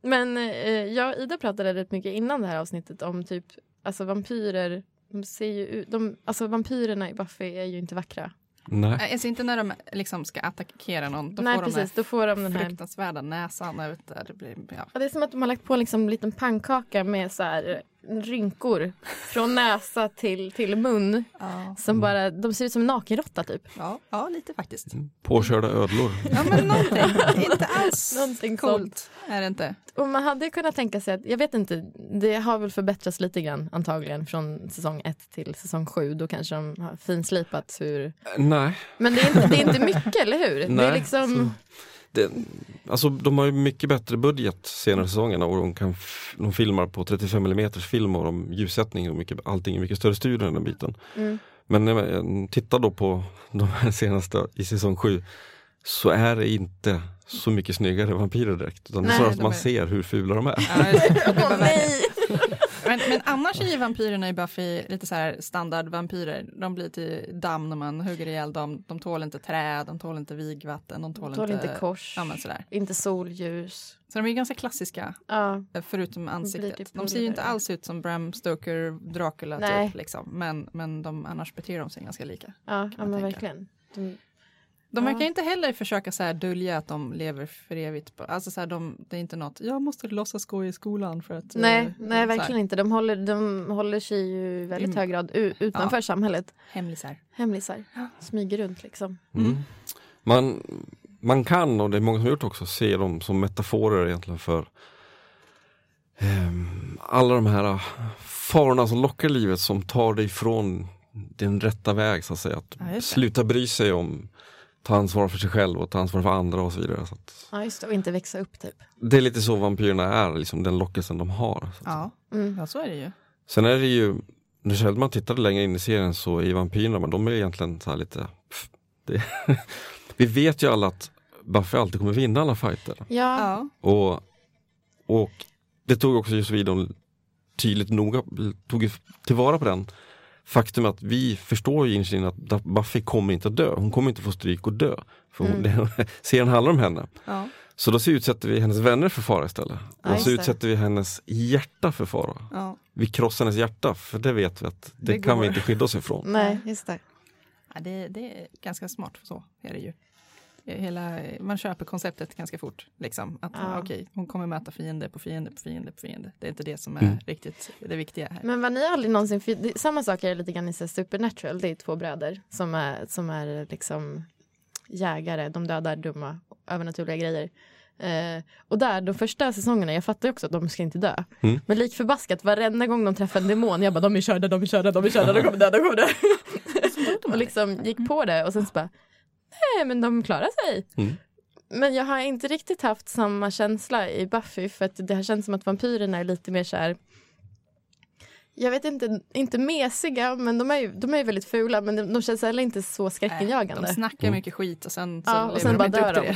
[SPEAKER 4] Men eh, jag och Ida pratade rätt mycket innan det här avsnittet om typ alltså vampyrer. De ser ju ut, de, alltså vampyrerna i Buffy är ju inte vackra.
[SPEAKER 1] Nej.
[SPEAKER 2] Nej, Alltså inte när de liksom ska attackera någon. Då
[SPEAKER 4] Nej
[SPEAKER 2] får
[SPEAKER 4] precis,
[SPEAKER 2] de
[SPEAKER 4] då får de
[SPEAKER 2] den här fruktansvärda näsan. Vet, inte, det blir, ja.
[SPEAKER 4] Ja, det är som att de har lagt på liksom en liten pannkaka med så här rynkor från näsa till, till mun.
[SPEAKER 2] Ja.
[SPEAKER 4] Som bara, de ser ut som en nakenråtta typ.
[SPEAKER 2] Ja, ja, lite faktiskt.
[SPEAKER 1] Påkörda ödlor.
[SPEAKER 2] Ja, men någonting. inte alls
[SPEAKER 4] Någonting
[SPEAKER 2] coolt är det inte.
[SPEAKER 4] Och man hade kunnat tänka sig att, jag vet inte, det har väl förbättrats lite grann antagligen från säsong 1 till säsong 7. Då kanske de har finslipat hur...
[SPEAKER 1] Nej.
[SPEAKER 4] Men det är inte, det är inte mycket, eller hur? det är
[SPEAKER 1] Nej,
[SPEAKER 4] liksom...
[SPEAKER 1] så- Det, alltså de har ju mycket bättre budget senare säsongerna och de, kan de filmar på 35 mm film och de ljussättning och mycket, allting är mycket större studio än den biten.
[SPEAKER 4] Mm.
[SPEAKER 1] Men när man tittar då på de här senaste i säsong 7 så är det inte så mycket snyggare vampyrer direkt. Utan det är
[SPEAKER 2] Nej,
[SPEAKER 1] snarare att man
[SPEAKER 2] är-
[SPEAKER 1] ser hur fula de är.
[SPEAKER 2] Ja, det- det! Men, men annars är ju vampyrerna i Buffy lite så här standardvampyrer. De blir till damm när man hugger ihjäl dem. De tål inte träd, de tål inte vigvatten, de tål,
[SPEAKER 4] Tål
[SPEAKER 2] inte...
[SPEAKER 4] inte kors,
[SPEAKER 2] Ja, sådär.
[SPEAKER 4] inte solljus.
[SPEAKER 2] Så de är ganska klassiska,
[SPEAKER 4] Ja,
[SPEAKER 2] förutom
[SPEAKER 4] blir
[SPEAKER 2] ansiktet.
[SPEAKER 4] typ
[SPEAKER 2] De ser ju inte alls ut som Bram Stoker, Dracula
[SPEAKER 4] Nej.
[SPEAKER 2] typ. Liksom. Men, men de, annars beter de sig ganska lika.
[SPEAKER 4] ja, ja men
[SPEAKER 2] tänka.
[SPEAKER 4] verkligen. De,
[SPEAKER 2] De
[SPEAKER 4] Ja.
[SPEAKER 2] verkar inte heller försöka så här dölja att de lever för evigt. på- Alltså så här, de, det är inte något, jag måste låtsas gå i skolan för att...
[SPEAKER 4] nej,
[SPEAKER 2] eh,
[SPEAKER 4] nej,
[SPEAKER 2] så
[SPEAKER 4] verkligen inte. De håller, de håller sig ju i väldigt
[SPEAKER 2] Mm.
[SPEAKER 4] hög grad u- utanför samhället.
[SPEAKER 2] Hemlisar.
[SPEAKER 4] Hemlisar. Smyger runt liksom.
[SPEAKER 1] Mm. Man, man kan, och det är många som har gjort också, se dem som metaforer egentligen för ehm, alla de här farorna som lockar livet som tar dig från din rätta väg så att säga. Att
[SPEAKER 2] Ja,
[SPEAKER 1] sluta bry sig om ta ansvar för sig själv och ta ansvar för andra och så vidare. Så att,
[SPEAKER 4] Ja, just det. Och inte växa upp typ.
[SPEAKER 1] det är lite så vampyrerna är, liksom den lockelsen de har. Så att
[SPEAKER 2] Ja,
[SPEAKER 4] Mm.
[SPEAKER 2] ja, så är det ju.
[SPEAKER 1] Sen är det ju, när man tittade längre in i serien så är vampyrerna, men de är egentligen så här lite pff, det, Vi vet ju alla att Buffy alltid kommer vinna alla fighter.
[SPEAKER 4] Ja,
[SPEAKER 2] Ja,
[SPEAKER 1] Och, och det tog också just vi dem tydligt noga, tog tillvara på den faktum att vi förstår ju innerst inne att Buffy kommer inte att dö. Hon kommer inte få stryk och dö. För hon, det, serien handlar om henne.
[SPEAKER 2] ja,
[SPEAKER 1] Så då så utsätter vi hennes vänner för fara istället.
[SPEAKER 4] Ja,
[SPEAKER 1] och så utsätter vi hennes hjärta för fara.
[SPEAKER 2] ja.
[SPEAKER 1] Vi krossar hennes hjärta, för det vet vi att det,
[SPEAKER 2] Det
[SPEAKER 1] kan
[SPEAKER 2] går.
[SPEAKER 1] vi inte skydda oss ifrån.
[SPEAKER 4] nej, just det.
[SPEAKER 2] ja det, det är ganska smart, så är det ju. Hela, man köper konceptet ganska fort. Liksom. Att
[SPEAKER 4] Ja.
[SPEAKER 2] okej, hon kommer möta fiende på fiende på fiende på fiende. Det är inte det som är
[SPEAKER 1] Mm.
[SPEAKER 2] riktigt det viktiga här.
[SPEAKER 4] Men var ni aldrig någonsin, för det, samma sak är det lite grann i Supernatural, det är två bröder som är, som är liksom jägare, de dödar dumma övernaturliga grejer. Eh, och där, de första säsongerna, jag fattar ju också att de ska inte dö.
[SPEAKER 1] Mm.
[SPEAKER 4] Men lik förbaskat, varenda gång de träffar en demon, jag bara de är körda, de är körda, de är körda, de kommer dö, de kommer dö. och liksom gick på det och sen så bara, nej men de klarar sig.
[SPEAKER 1] Mm.
[SPEAKER 4] Men jag har inte riktigt haft samma känsla i Buffy för att det har känts som att vampyrerna är lite mer så här jag vet inte, inte mesiga, men de är ju, de är ju väldigt fula men de, de känns heller inte så skräckinjagande.
[SPEAKER 2] De snackar mycket skit och sen, så
[SPEAKER 4] Ja, och sen
[SPEAKER 2] de
[SPEAKER 4] bara
[SPEAKER 2] inte
[SPEAKER 4] dör de.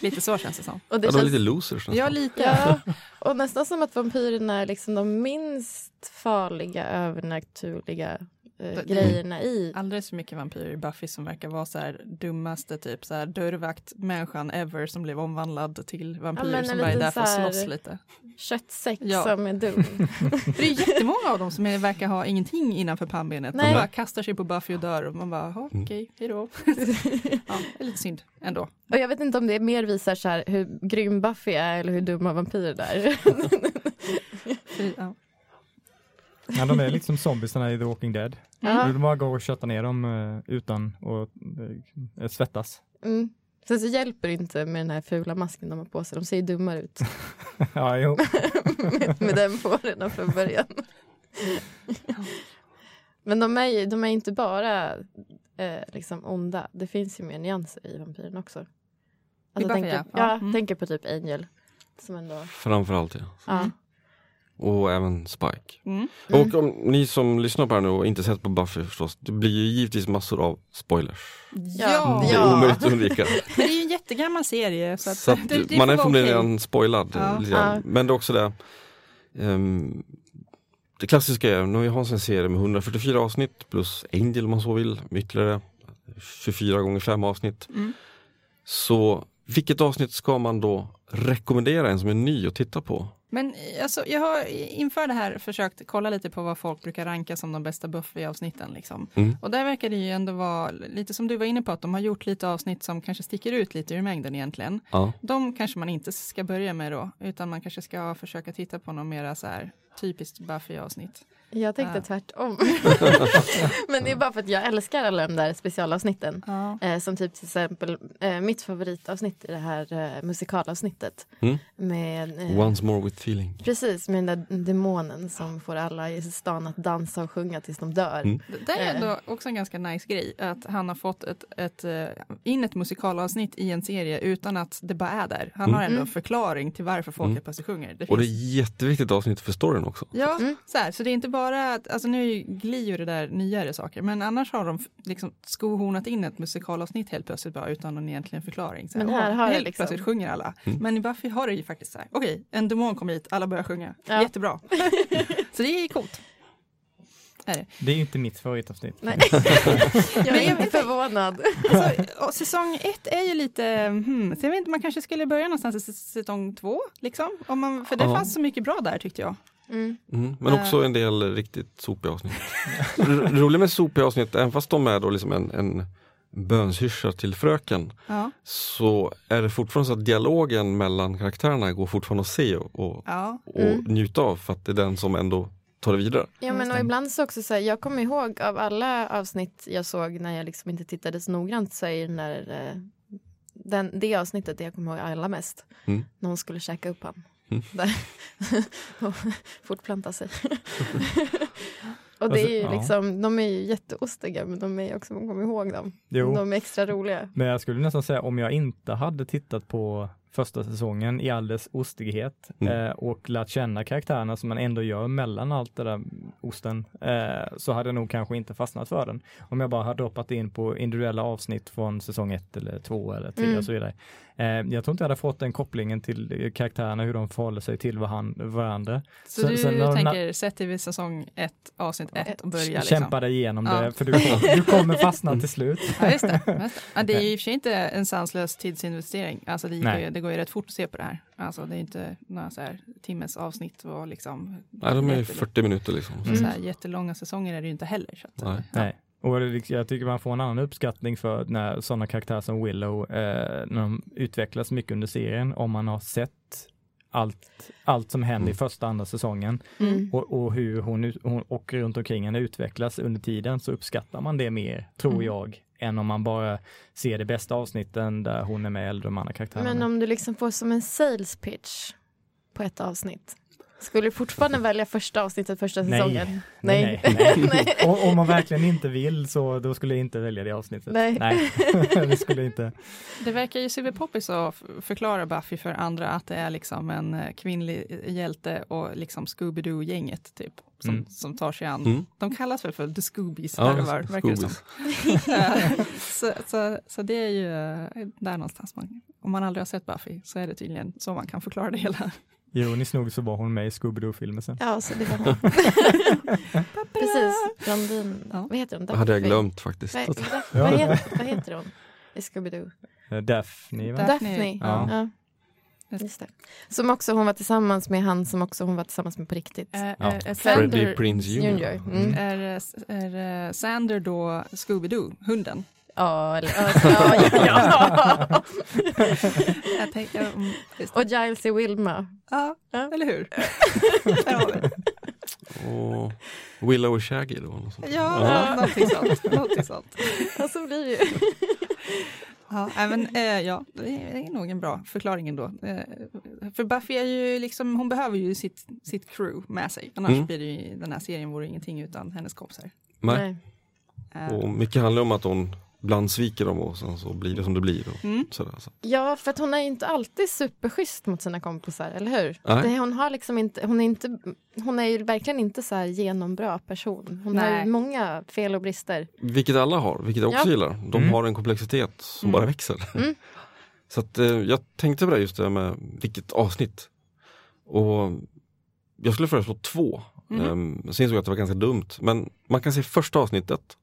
[SPEAKER 2] lite så känns det som.
[SPEAKER 4] Och det
[SPEAKER 1] Ja, de är lite losers nästan.
[SPEAKER 2] Ja, lite.
[SPEAKER 4] ja, och nästan som att vampyrerna är liksom de minst farliga övernaturliga eh,
[SPEAKER 2] Det-
[SPEAKER 4] grejerna i.
[SPEAKER 2] Alldeles för mycket vampyrer i Buffy som verkar vara så här dummaste typ så här dörrvakt-människan ever som blev omvandlad till vampyr
[SPEAKER 4] Ja,
[SPEAKER 2] som bara är där för att slåss lite.
[SPEAKER 4] Köttsäck
[SPEAKER 2] Ja.
[SPEAKER 4] som är dum.
[SPEAKER 2] För det är jättemånga av dem som är, verkar ha ingenting innanför pannbenet.
[SPEAKER 4] Nej.
[SPEAKER 2] De bara kastar sig på Buffy och dör och man bara, "Ja,
[SPEAKER 1] Mm.
[SPEAKER 2] okej, hejdå. ja, det är lite synd ändå.
[SPEAKER 4] Och jag vet inte om det mer visar så här hur grym Buffy är eller hur dumma vampyrer är.
[SPEAKER 2] För, ja.
[SPEAKER 3] Ja, de är lite som zombiesarna i The Walking Dead.
[SPEAKER 4] Ja.
[SPEAKER 3] Du bara går och köttar ner dem eh, utan att eh, svettas.
[SPEAKER 4] Mm. Sen så hjälper det inte med den här fula masken de har på sig. De ser ju dummare ut
[SPEAKER 3] ja, jo.
[SPEAKER 4] med, med den på redan från början. Men de är de är inte bara eh, liksom onda. Det finns ju mer nyanser i vampyren också. Alltså, tänker,
[SPEAKER 2] ja,
[SPEAKER 4] Ja,
[SPEAKER 2] mm.
[SPEAKER 4] tänker på typ Angel. Som ändå,
[SPEAKER 1] Framförallt ja.
[SPEAKER 4] ja.
[SPEAKER 1] Och även Spike.
[SPEAKER 2] Mm.
[SPEAKER 4] Mm.
[SPEAKER 1] Och om ni som lyssnar på det här nu och inte sett på Buffy förstås, det blir ju givetvis massor av spoilers.
[SPEAKER 2] Ja,
[SPEAKER 1] Det är omöjligt att undvika.
[SPEAKER 2] men det är ju en jättegammal serie. Så att,
[SPEAKER 1] Så att
[SPEAKER 2] det, det
[SPEAKER 1] man är förmodligen redan spoilad.
[SPEAKER 2] Ja.
[SPEAKER 1] grann.
[SPEAKER 4] Ja.
[SPEAKER 1] Men det är också det, ehm, det klassiska är, när vi har en serie med 144 avsnitt plus Angel om man så vill, med ytterligare 24 gånger 5 avsnitt.
[SPEAKER 2] Mm.
[SPEAKER 1] Så vilket avsnitt ska man då rekommendera en som är ny att titta på?
[SPEAKER 2] Men alltså, jag har inför det här försökt kolla lite på vad folk brukar ranka som de bästa Buffy-avsnitten. Liksom.
[SPEAKER 1] Mm.
[SPEAKER 2] Och där verkar det ju ändå vara lite som du var inne på, att de har gjort lite avsnitt som kanske sticker ut lite ur mängden egentligen.
[SPEAKER 1] Ja.
[SPEAKER 2] De kanske man inte ska börja med då, utan man kanske ska försöka titta på något mera så här typiskt Buffy-avsnitt.
[SPEAKER 4] Jag tänkte
[SPEAKER 2] Ja.
[SPEAKER 4] tvärtom. Men det är bara för att jag älskar alla de där specialavsnitten.
[SPEAKER 2] Ja.
[SPEAKER 4] Eh, som typ till exempel eh, mitt favoritavsnitt i det här eh, musikalavsnittet.
[SPEAKER 1] Mm.
[SPEAKER 4] Med, eh,
[SPEAKER 1] Once more with feeling.
[SPEAKER 4] Precis, med den där demonen som får alla i stan att dansa och sjunga tills de dör.
[SPEAKER 1] Mm.
[SPEAKER 2] Det är ändå också en ganska nice grej, att han har fått ett, ett, eh, in ett musikalavsnitt i en serie utan att det bara är där. Han
[SPEAKER 1] Mm.
[SPEAKER 2] har ändå en
[SPEAKER 4] Mm.
[SPEAKER 2] förklaring till varför folk
[SPEAKER 1] Mm.
[SPEAKER 2] är på sig sjunger. Det
[SPEAKER 1] Och det
[SPEAKER 2] finns,
[SPEAKER 1] är jätteviktigt avsnitt för storyn också.
[SPEAKER 2] Ja,
[SPEAKER 4] Mm.
[SPEAKER 2] så, här, så det är inte bara, att- alltså nu är ju det där nyare saker, men annars har de liksom skohornat in ett musikalavsnitt helt plötsligt bara utan någon egentligen förklaring. Så
[SPEAKER 4] Men här
[SPEAKER 2] åh,
[SPEAKER 4] har det
[SPEAKER 2] helt
[SPEAKER 4] liksom-
[SPEAKER 2] plötsligt sjunger alla.
[SPEAKER 1] Mm.
[SPEAKER 2] Men i Buffy har det ju faktiskt så här, okej, en demon kommer hit, alla börjar sjunga.
[SPEAKER 4] Ja.
[SPEAKER 2] Jättebra. så det är coolt. Är det.
[SPEAKER 3] Det är ju inte mitt favoritavsnitt.
[SPEAKER 4] Nej. jag är inte förvånad.
[SPEAKER 2] Alltså, och säsong ett är ju lite, hmm, så jag vet inte, man kanske skulle börja någonstans i säsong två, liksom. Om man, för det
[SPEAKER 1] Ja.
[SPEAKER 2] fanns så mycket bra där tyckte jag.
[SPEAKER 4] Mm.
[SPEAKER 1] Mm, men också en del riktigt sopiga avsnitt. Roligt med sopiga avsnitt, även fast de är då liksom en, en bönshyrsa till fröken,
[SPEAKER 2] Ja.
[SPEAKER 1] så är det fortfarande så att dialogen mellan karaktärerna går fortfarande att se och, och,
[SPEAKER 2] Ja.
[SPEAKER 1] och
[SPEAKER 4] Mm.
[SPEAKER 1] njuta av för att det är den som ändå tar det vidare.
[SPEAKER 4] Ja men och ibland så också så här, jag kommer ihåg av alla avsnitt jag såg när jag liksom inte tittade så noggrant så är den där, eh, den, det avsnittet det jag kommer ihåg allra mest.
[SPEAKER 1] Mm.
[SPEAKER 4] När hon skulle käka upp han.
[SPEAKER 1] Mm.
[SPEAKER 4] Där. och fortplanta sig. och det
[SPEAKER 3] Alltså,
[SPEAKER 4] är ju
[SPEAKER 3] ja.
[SPEAKER 4] liksom, de är ju jätteostiga men de är ju också, man kommer ihåg dem.
[SPEAKER 3] Jo.
[SPEAKER 4] De är extra roliga.
[SPEAKER 3] Men jag skulle nästan säga om jag inte hade tittat på första säsongen i all dess ostighet
[SPEAKER 1] Mm.
[SPEAKER 3] eh, och lärt känna karaktärerna som man ändå gör mellan allt det där osten eh, så hade jag nog kanske inte fastnat för den. Om jag bara hade droppat in på individuella avsnitt från säsong ett eller två eller tre
[SPEAKER 4] Mm.
[SPEAKER 3] och så vidare. Eh, jag tror inte jag hade fått den kopplingen till karaktärerna, hur de förhåller sig till varan- varandra.
[SPEAKER 2] Så
[SPEAKER 3] Sen-
[SPEAKER 2] du
[SPEAKER 3] sen
[SPEAKER 2] tänker, sätt dig vid säsong ett, avsnitt ett och börja liksom.
[SPEAKER 3] Kämpa dig igenom
[SPEAKER 2] Ja.
[SPEAKER 3] det, för du, kom, du kommer fastna till slut.
[SPEAKER 2] Ja, just det. Just det. Ja, det är ju i och för sig inte en sanslös tidsinvestering. Alltså det, ju, det går ju rätt fort att se på det här. Alltså det är inte några så här timmes avsnitt och liksom.
[SPEAKER 1] Nej, de är ju
[SPEAKER 2] jätte-
[SPEAKER 1] 40 minuter liksom.
[SPEAKER 2] och Så här, jättelånga säsonger är det ju inte heller. Så att,
[SPEAKER 1] Nej.
[SPEAKER 2] ja.
[SPEAKER 3] Nej. Och liksom- jag tycker man får en annan uppskattning för när sådana karaktärer som Willow, eh, när de utvecklas mycket under serien, om man har sett allt, allt som händer i
[SPEAKER 1] Mm.
[SPEAKER 3] första och andra säsongen
[SPEAKER 4] Mm.
[SPEAKER 3] och, och hur hon, hon och runt omkring henne utvecklas under tiden så uppskattar man det mer, tror
[SPEAKER 2] Mm.
[SPEAKER 3] jag, än om man bara ser de bästa avsnitten där hon är med eller de andra karaktärerna.
[SPEAKER 4] Men om du liksom får som en sales pitch på ett avsnitt. Skulle du fortfarande välja första avsnittet första
[SPEAKER 3] Nej.
[SPEAKER 4] säsongen?
[SPEAKER 3] Nej, nej,
[SPEAKER 4] Nej.
[SPEAKER 3] Och, om man verkligen inte vill så då skulle jag inte välja det avsnittet.
[SPEAKER 4] Nej.
[SPEAKER 3] det skulle jag inte.
[SPEAKER 2] Det verkar ju superpoppis att förklara Buffy för andra att det är liksom en eh, kvinnlig hjälte och liksom Scooby-Doo-gänget typ. Som,
[SPEAKER 3] Mm.
[SPEAKER 2] som tar sig an.
[SPEAKER 1] Mm.
[SPEAKER 2] De kallas väl för The Scoobies
[SPEAKER 1] Ja,
[SPEAKER 2] där verkar det som.
[SPEAKER 1] Scoobies.
[SPEAKER 2] Eh, så, så, så det är ju eh, där någonstans. Man, om man aldrig har sett Buffy så är det tydligen så man kan förklara det hela.
[SPEAKER 3] Ironiskt nog så var hon med i Scooby-Doo-filmen sen.
[SPEAKER 4] Ja, så det var hon. Precis, blondin.
[SPEAKER 2] Ja.
[SPEAKER 4] Vad heter hon?
[SPEAKER 1] Det hade jag glömt faktiskt.
[SPEAKER 4] Daff-
[SPEAKER 3] Ja.
[SPEAKER 4] vad, heter, vad heter hon i Scooby-Doo?
[SPEAKER 3] Eh, Daphne, va?
[SPEAKER 2] Daphne.
[SPEAKER 4] Daphne.
[SPEAKER 3] Ja.
[SPEAKER 4] Ja. Just det. Som också hon var tillsammans med han som också hon var tillsammans med på riktigt.
[SPEAKER 2] Eh,
[SPEAKER 3] Ja.
[SPEAKER 2] är, är,
[SPEAKER 1] Freddie
[SPEAKER 2] Sander,
[SPEAKER 1] Prinze Jr.
[SPEAKER 4] Junior. Mm.
[SPEAKER 2] är, är eh, Sander då Scooby-Doo, hunden?
[SPEAKER 4] Ja, eller, ja, ja, ja.
[SPEAKER 2] Jag tänker, mm, just det.
[SPEAKER 4] Och Giles är Wilma.
[SPEAKER 2] ja,
[SPEAKER 4] Ja.
[SPEAKER 2] eller hur?
[SPEAKER 1] Och Willow och Shaggy då. något sånt.
[SPEAKER 2] Ja, någonting sånt. Någonting sånt.
[SPEAKER 4] Ja, så blir det ju.
[SPEAKER 2] Ja, nej, men, eh, ja, det är nog en bra förklaring ändå. Eh, för Buffy är ju liksom, hon behöver ju sitt, sitt crew med sig. Annars
[SPEAKER 1] Mm.
[SPEAKER 2] blir det ju, den här serien vore ingenting utan hennes kompisar.
[SPEAKER 1] Nej.
[SPEAKER 2] Eh,
[SPEAKER 1] Och mycket handlar om att hon ibland sviker dem och sen så blir det som det blir. Och
[SPEAKER 2] mm.
[SPEAKER 1] sådär, så.
[SPEAKER 4] Ja, för att hon är inte alltid superschysst mot sina kompisar, eller hur? Det, hon, har liksom inte, hon, är inte, hon är ju verkligen inte så här genombra person. Hon har
[SPEAKER 2] Nej.
[SPEAKER 4] ju många fel och brister.
[SPEAKER 1] Vilket alla har, vilket jag också
[SPEAKER 4] Ja.
[SPEAKER 1] gillar. De
[SPEAKER 3] Mm.
[SPEAKER 1] har en komplexitet som
[SPEAKER 2] Mm.
[SPEAKER 1] bara växer.
[SPEAKER 4] Mm.
[SPEAKER 1] Så att, eh, jag tänkte på det just det med vilket avsnitt. Och jag skulle föreslå två.
[SPEAKER 2] Mm.
[SPEAKER 1] Um, sen insåg jag att det var ganska dumt. Men man kan se första avsnittet.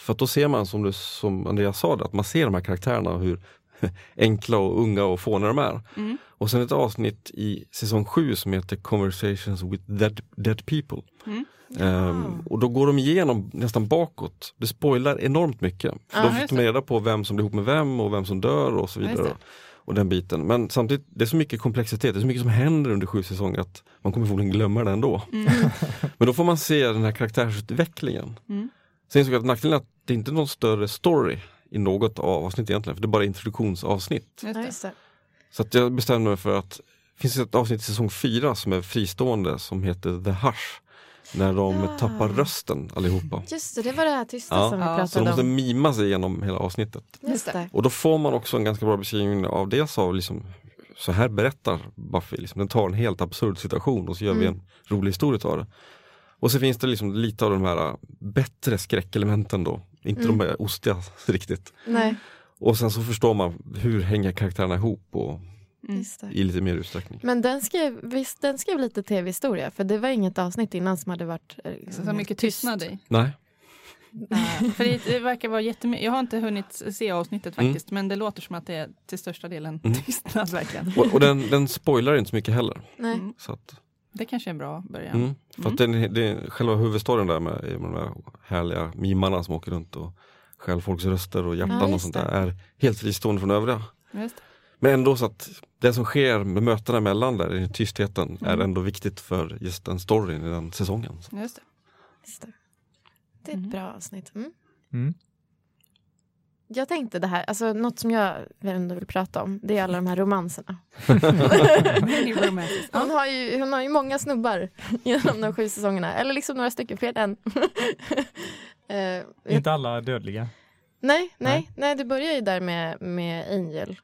[SPEAKER 1] För då ser man som, du, som Andreas sa, att man ser de här karaktärerna hur enkla och unga och fåniga de är.
[SPEAKER 2] Mm.
[SPEAKER 1] Och sen ett avsnitt i säsong 7 som heter Conversations with Dead, dead People.
[SPEAKER 2] Mm.
[SPEAKER 1] Ehm, och då går de igenom nästan bakåt. Det spoilar enormt mycket. För
[SPEAKER 2] Ja,
[SPEAKER 1] då fick de reda på vem som blir ihop med vem och vem som dör och så vidare. Och den biten. Men samtidigt, det är så mycket komplexitet, det är så mycket som händer under sju säsonger att man kommer förmodligen glömma det ändå.
[SPEAKER 2] Mm.
[SPEAKER 1] Men då får man se den här karaktärsutvecklingen.
[SPEAKER 2] Mm.
[SPEAKER 1] Sen insåg jag att nackdelen är att det inte är någon större story i något av avsnitt egentligen, för det är bara introduktionsavsnitt.
[SPEAKER 4] Ja,
[SPEAKER 2] det.
[SPEAKER 4] just det.
[SPEAKER 1] Så att jag bestämde mig för att det finns ett avsnitt i säsong 4 som är fristående som heter The Hush. När de
[SPEAKER 4] Ja.
[SPEAKER 1] tappar rösten allihopa.
[SPEAKER 4] Just det, det var det här tysta
[SPEAKER 1] Ja.
[SPEAKER 4] som vi
[SPEAKER 2] Ja,
[SPEAKER 1] Så de
[SPEAKER 4] pratade
[SPEAKER 1] måste
[SPEAKER 4] om.
[SPEAKER 1] mima sig igenom hela avsnittet.
[SPEAKER 4] Just det.
[SPEAKER 1] Och då får man också en ganska bra beskrivning av dels av liksom så här berättar Buffy. Liksom. Den tar en helt absurd situation och så gör vi
[SPEAKER 4] Mm.
[SPEAKER 1] en rolig historia av det. Och så finns det liksom lite av de här äh, bättre skräckelementen då. Inte
[SPEAKER 4] Mm.
[SPEAKER 1] de här ostiga riktigt.
[SPEAKER 4] Nej,
[SPEAKER 1] Och sen så förstår man hur hänger karaktärerna ihop och,
[SPEAKER 2] Mm.
[SPEAKER 1] i lite mer utsträckning.
[SPEAKER 4] Men den skrev, visst, den skrev lite tv-historia för det var inget avsnitt innan som hade varit eh,
[SPEAKER 2] Så,
[SPEAKER 4] liksom
[SPEAKER 2] så mycket
[SPEAKER 4] tyst.
[SPEAKER 2] tystnad i.
[SPEAKER 1] Nej,
[SPEAKER 2] Eh, för det, det verkar vara jättemycket. Jag har inte hunnit se avsnittet
[SPEAKER 1] Mm.
[SPEAKER 2] faktiskt, men det låter som att det är till största delen
[SPEAKER 1] Mm.
[SPEAKER 2] tystnad verkligen.
[SPEAKER 1] och, och den, den spoilar inte så mycket heller.
[SPEAKER 4] Nej.
[SPEAKER 2] Mm.
[SPEAKER 1] Så att,
[SPEAKER 2] Det kanske är en bra början.
[SPEAKER 1] mm. För att den, det är själva huvudstoryn där med, med de här härliga mimarna som åker runt och stjäl folks röster och hjärtan
[SPEAKER 4] Ja,
[SPEAKER 1] och sånt där är helt fristående från övriga.
[SPEAKER 2] Just.
[SPEAKER 1] Men ändå så att det som sker med mötena emellan där i tystheten är
[SPEAKER 2] Mm.
[SPEAKER 1] ändå viktigt för just den storyn i den säsongen.
[SPEAKER 2] Just det.
[SPEAKER 4] Just det. det är ett
[SPEAKER 2] Mm.
[SPEAKER 4] bra avsnitt. Mm. Jag tänkte det här, alltså något som jag ändå vill prata om, det är alla de här romanserna. Hon har ju, hon har ju många snubbar genom de sju säsongerna, eller liksom några stycken fler än. Eh,
[SPEAKER 3] Inte alla dödliga.
[SPEAKER 4] nej, nej, nej, det börjar ju där med, med Angel.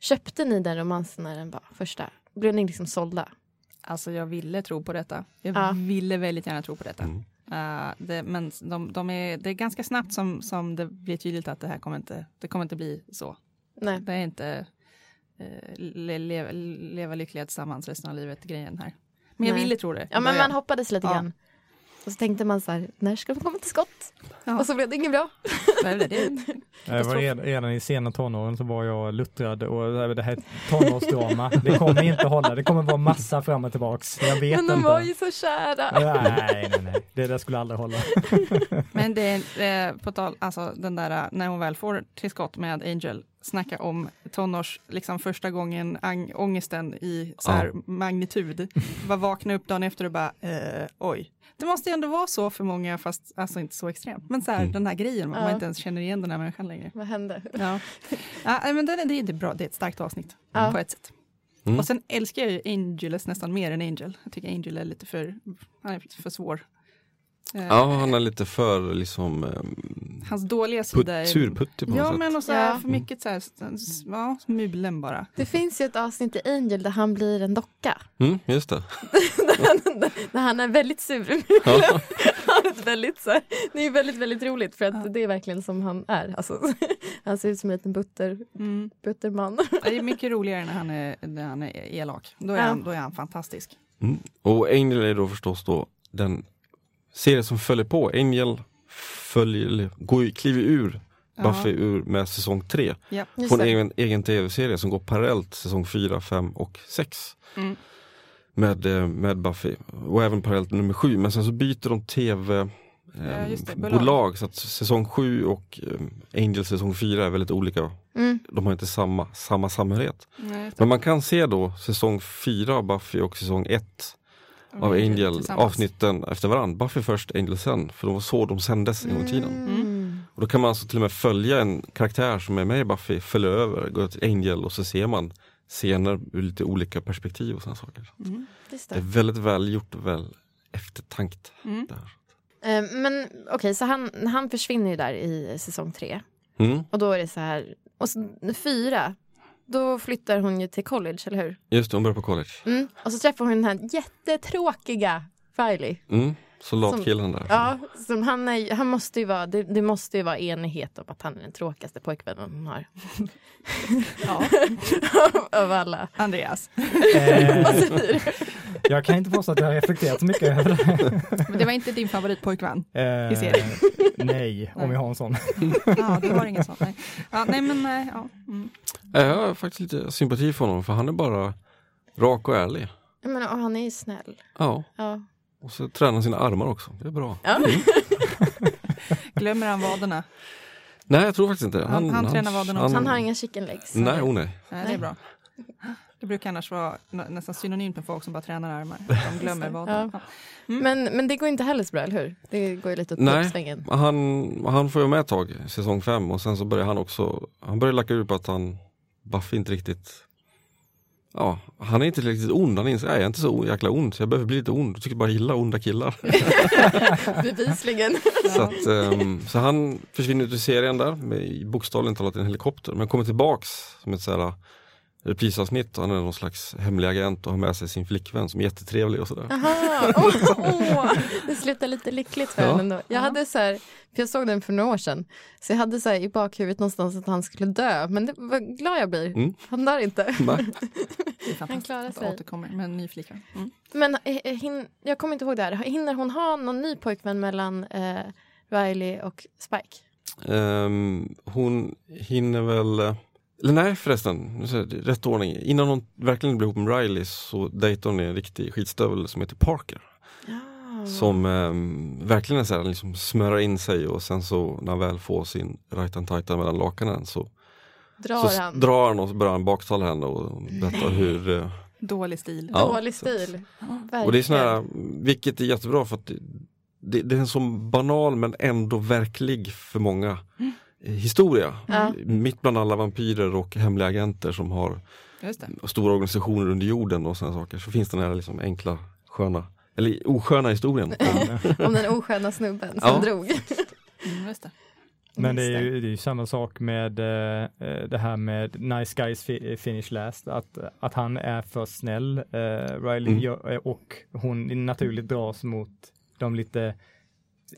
[SPEAKER 4] Köpte ni den romansen när den var första? Blev ni liksom sålda?
[SPEAKER 2] Alltså jag ville tro på detta. Jag
[SPEAKER 4] Ja.
[SPEAKER 2] ville väldigt gärna tro på detta.
[SPEAKER 1] Mm.
[SPEAKER 2] Eh, det, men de, de är, det är ganska snabbt som, som det blir tydligt att det här kommer inte, det kommer inte bli så.
[SPEAKER 4] Nej.
[SPEAKER 2] Det är inte eh, le, leva, leva lyckliga tillsammans resten av livet grejen här. Men jag
[SPEAKER 4] Nej.
[SPEAKER 2] ville tro det.
[SPEAKER 4] Ja, men man hoppades lite
[SPEAKER 2] Ja.
[SPEAKER 4] grann. Och så tänkte man så här, när ska de komma till skott?
[SPEAKER 2] Ja.
[SPEAKER 4] Och så blev det inget bra.
[SPEAKER 2] Nej, det, det,
[SPEAKER 3] Jag var redan, redan i sena tonåren så var jag luttrad och det här tonårsdrama, det kommer inte hålla. Det kommer vara massa fram och tillbaks. Jag vet
[SPEAKER 4] Men de
[SPEAKER 3] inte.
[SPEAKER 4] var ju så kära.
[SPEAKER 3] Nej, nej, nej. Det där skulle aldrig hålla.
[SPEAKER 2] Men det är eh, på tal, alltså den där eh, när hon väl får till skott med Angel, snacka om tonårs, liksom första gången ang, ångesten i så här magnitud. Bara vakna upp dagen efter och bara, eh, oj. Det måste ju ändå vara så för många, fast alltså inte så extremt. Men så här,
[SPEAKER 1] Mm.
[SPEAKER 2] den här grejen, man
[SPEAKER 4] Ja.
[SPEAKER 2] inte ens känner igen den här människan längre.
[SPEAKER 4] Vad hände?
[SPEAKER 2] Ja, ja men det, det, det är bra, det är ett starkt avsnitt
[SPEAKER 4] Ja.
[SPEAKER 2] på ett sätt.
[SPEAKER 1] Mm.
[SPEAKER 2] Och sen älskar jag ju Angeles nästan mer än Angel. Jag tycker Angel är lite för, han är för svår. Eh,
[SPEAKER 1] Ja, han är lite för liksom um,
[SPEAKER 2] Hans dåliga sida är...
[SPEAKER 1] surputtig på något
[SPEAKER 2] Ja,
[SPEAKER 1] sätt.
[SPEAKER 2] men och så här,
[SPEAKER 4] Ja.
[SPEAKER 2] för mycket så här, ja, mulen bara.
[SPEAKER 4] Det finns ju ett avsnitt i Angel där han blir en docka.
[SPEAKER 1] Mm, just det.
[SPEAKER 4] där han är väldigt sur.
[SPEAKER 1] Ja.
[SPEAKER 4] Han är ett väldigt, så här, det är väldigt, väldigt roligt för att det är verkligen som han är. Alltså, han ser ut som en liten butter,
[SPEAKER 2] Mm.
[SPEAKER 4] butterman.
[SPEAKER 2] Det är mycket roligare när han är, när han är elak. Då är,
[SPEAKER 4] Ja.
[SPEAKER 2] han, då är han fantastisk.
[SPEAKER 1] Mm. Och Angel är då förstås då den serie som följer på. Angel följer, går, kliver ur Buffy ur med säsong 3.
[SPEAKER 2] Ja.
[SPEAKER 1] På en egen, egen tv-serie som går parallellt säsong 4, 5 och 6.
[SPEAKER 2] Mm.
[SPEAKER 1] Med, eh, med Buffy. Och även parallellt nummer 7. Men sen så byter de tv
[SPEAKER 2] just det,
[SPEAKER 1] eh,
[SPEAKER 2] bolag.
[SPEAKER 1] bolag. Så att säsong 7 och eh, Angel säsong 4 är väldigt olika.
[SPEAKER 4] Mm.
[SPEAKER 1] De har inte samma, samma samhörighet.
[SPEAKER 2] Nej.
[SPEAKER 1] Men man kan se då säsong 4 av Buffy och säsong 1 av
[SPEAKER 2] Mm,
[SPEAKER 1] Angel avsnitten efter varandra. Buffy först, Angel sen. För det var så de sändes en gång i tiden.
[SPEAKER 4] Mm.
[SPEAKER 1] Och då kan man alltså till och med följa en karaktär som är med i Buffy, följa över, gå till Angel och så ser man scener ur lite olika perspektiv och sådana saker.
[SPEAKER 2] Mm.
[SPEAKER 1] Det är väldigt väl gjort och väl eftertankt.
[SPEAKER 2] Mm.
[SPEAKER 1] Där.
[SPEAKER 4] Eh, Men okej, så han, han försvinner ju där i säsong tre.
[SPEAKER 1] Mm,
[SPEAKER 4] Och då är det så här, och så, fyra, då flyttar hon ju till college, eller hur?
[SPEAKER 1] just det, hon börjar på college.
[SPEAKER 4] Mm. Och så träffar hon den här jättetråkiga Riley.
[SPEAKER 1] Mm, soldatkillen där.
[SPEAKER 4] Ja, som han, är, han måste ju vara, det, det måste ju vara enighet om att han är den tråkigaste pojkvännen hon har.
[SPEAKER 2] Ja.
[SPEAKER 4] Av alla.
[SPEAKER 2] Andreas.
[SPEAKER 3] Eh,
[SPEAKER 4] Vad säger du?
[SPEAKER 3] jag kan inte påstå att jag har reflekterat så mycket över det.
[SPEAKER 2] Men det var inte din favoritpojkvän?
[SPEAKER 3] Eh,
[SPEAKER 2] I serien.
[SPEAKER 3] Nej, om jag har en sån.
[SPEAKER 2] Ja, du har ingen sån. Nej, ja, nej men nej. Ja. Mm.
[SPEAKER 1] Jag har faktiskt lite sympati för honom för han är bara rak och ärlig.
[SPEAKER 4] Menar, och han är ju snäll.
[SPEAKER 1] Ja,
[SPEAKER 4] Ja.
[SPEAKER 1] Och så tränar han sina armar också. Det är bra.
[SPEAKER 4] Ja.
[SPEAKER 2] Glömmer han vaderna?
[SPEAKER 1] Nej, jag tror faktiskt inte det.
[SPEAKER 2] Han- han tränar vaderna också.
[SPEAKER 4] Han har inga chicken legs.
[SPEAKER 1] Nej, oh, nej.
[SPEAKER 2] Nej, det är bra. Det brukar annars vara nä- nästan synonymt med folk som bara tränar armar. De glömmer vaderna. Ja.
[SPEAKER 4] Men, men det går inte heller så bra, eller hur? Det går ju lite upp
[SPEAKER 1] Nej. Han, han får ju med ett tag, säsong 5 och sen så börjar han också, han börjar lacka ur på att han, Buffy inte riktigt, ja, han är inte riktigt ond, han inser, nej jag är inte så jäkla ond, så jag behöver bli lite ond, jag tycker bara gilla onda killar.
[SPEAKER 4] Bevisligen.
[SPEAKER 1] så, att, ehm, så han försvinner ut ur serien där, med, bokstavligen talat i en helikopter, men kommer tillbaks som ett såhär reprisavsnitt. Han är någon slags hemlig agent och har med sig sin flickvän som är jättetrevlig och sådär.
[SPEAKER 4] Aha, åh, åh. Det slutar lite lyckligt för
[SPEAKER 1] Ja.
[SPEAKER 4] henne ändå. Jag
[SPEAKER 2] Ja.
[SPEAKER 4] hade så här, för jag såg den för några år sedan, så jag hade så här i bakhuvudet någonstans att han skulle dö, men det, vad glad jag blir.
[SPEAKER 1] Mm.
[SPEAKER 4] Han dör inte. Han klarar sig.
[SPEAKER 2] återkommer med en ny flickvän. Mm.
[SPEAKER 4] Men eh, eh, hin, jag kommer inte ihåg det här, hinner hon ha någon ny pojkvän mellan eh, Riley och Spike?
[SPEAKER 1] Ehm, hon hinner väl, eh, eller nej förresten, rätt ordning. Innan hon verkligen blir ihop med Riley så dejtar hon en riktig skitstövel som heter Parker.
[SPEAKER 4] Ja.
[SPEAKER 1] Som ehm, verkligen är så här, liksom smörar in sig och sen så när han väl får sin rajtan tajta mellan lakanen så,
[SPEAKER 4] Drar
[SPEAKER 1] så
[SPEAKER 4] han.
[SPEAKER 1] drar han och så börjar han baktala henne och berättar hur eh,
[SPEAKER 2] Dålig stil.
[SPEAKER 1] Ja,
[SPEAKER 4] Dålig stil.
[SPEAKER 1] Och det är sån här, vilket är jättebra för att det, det, det är en så banal men ändå verklig för många eh, historia.
[SPEAKER 4] Ja.
[SPEAKER 1] Mitt bland alla vampyrer och hemliga agenter som har
[SPEAKER 2] Just det.
[SPEAKER 1] stora organisationer under jorden och sådana saker så finns den här liksom enkla, sköna, eller osköna historien. om-
[SPEAKER 4] den osköna snubben som
[SPEAKER 1] Ja.
[SPEAKER 4] drog.
[SPEAKER 2] Mm, just det.
[SPEAKER 3] Men det är, ju, det är ju samma sak med eh, eh, det här med Nice Guys fi- Finish Last, att, att han är för snäll, eh, Riley,
[SPEAKER 1] Mm.
[SPEAKER 3] eh, och hon naturligt dras mot de lite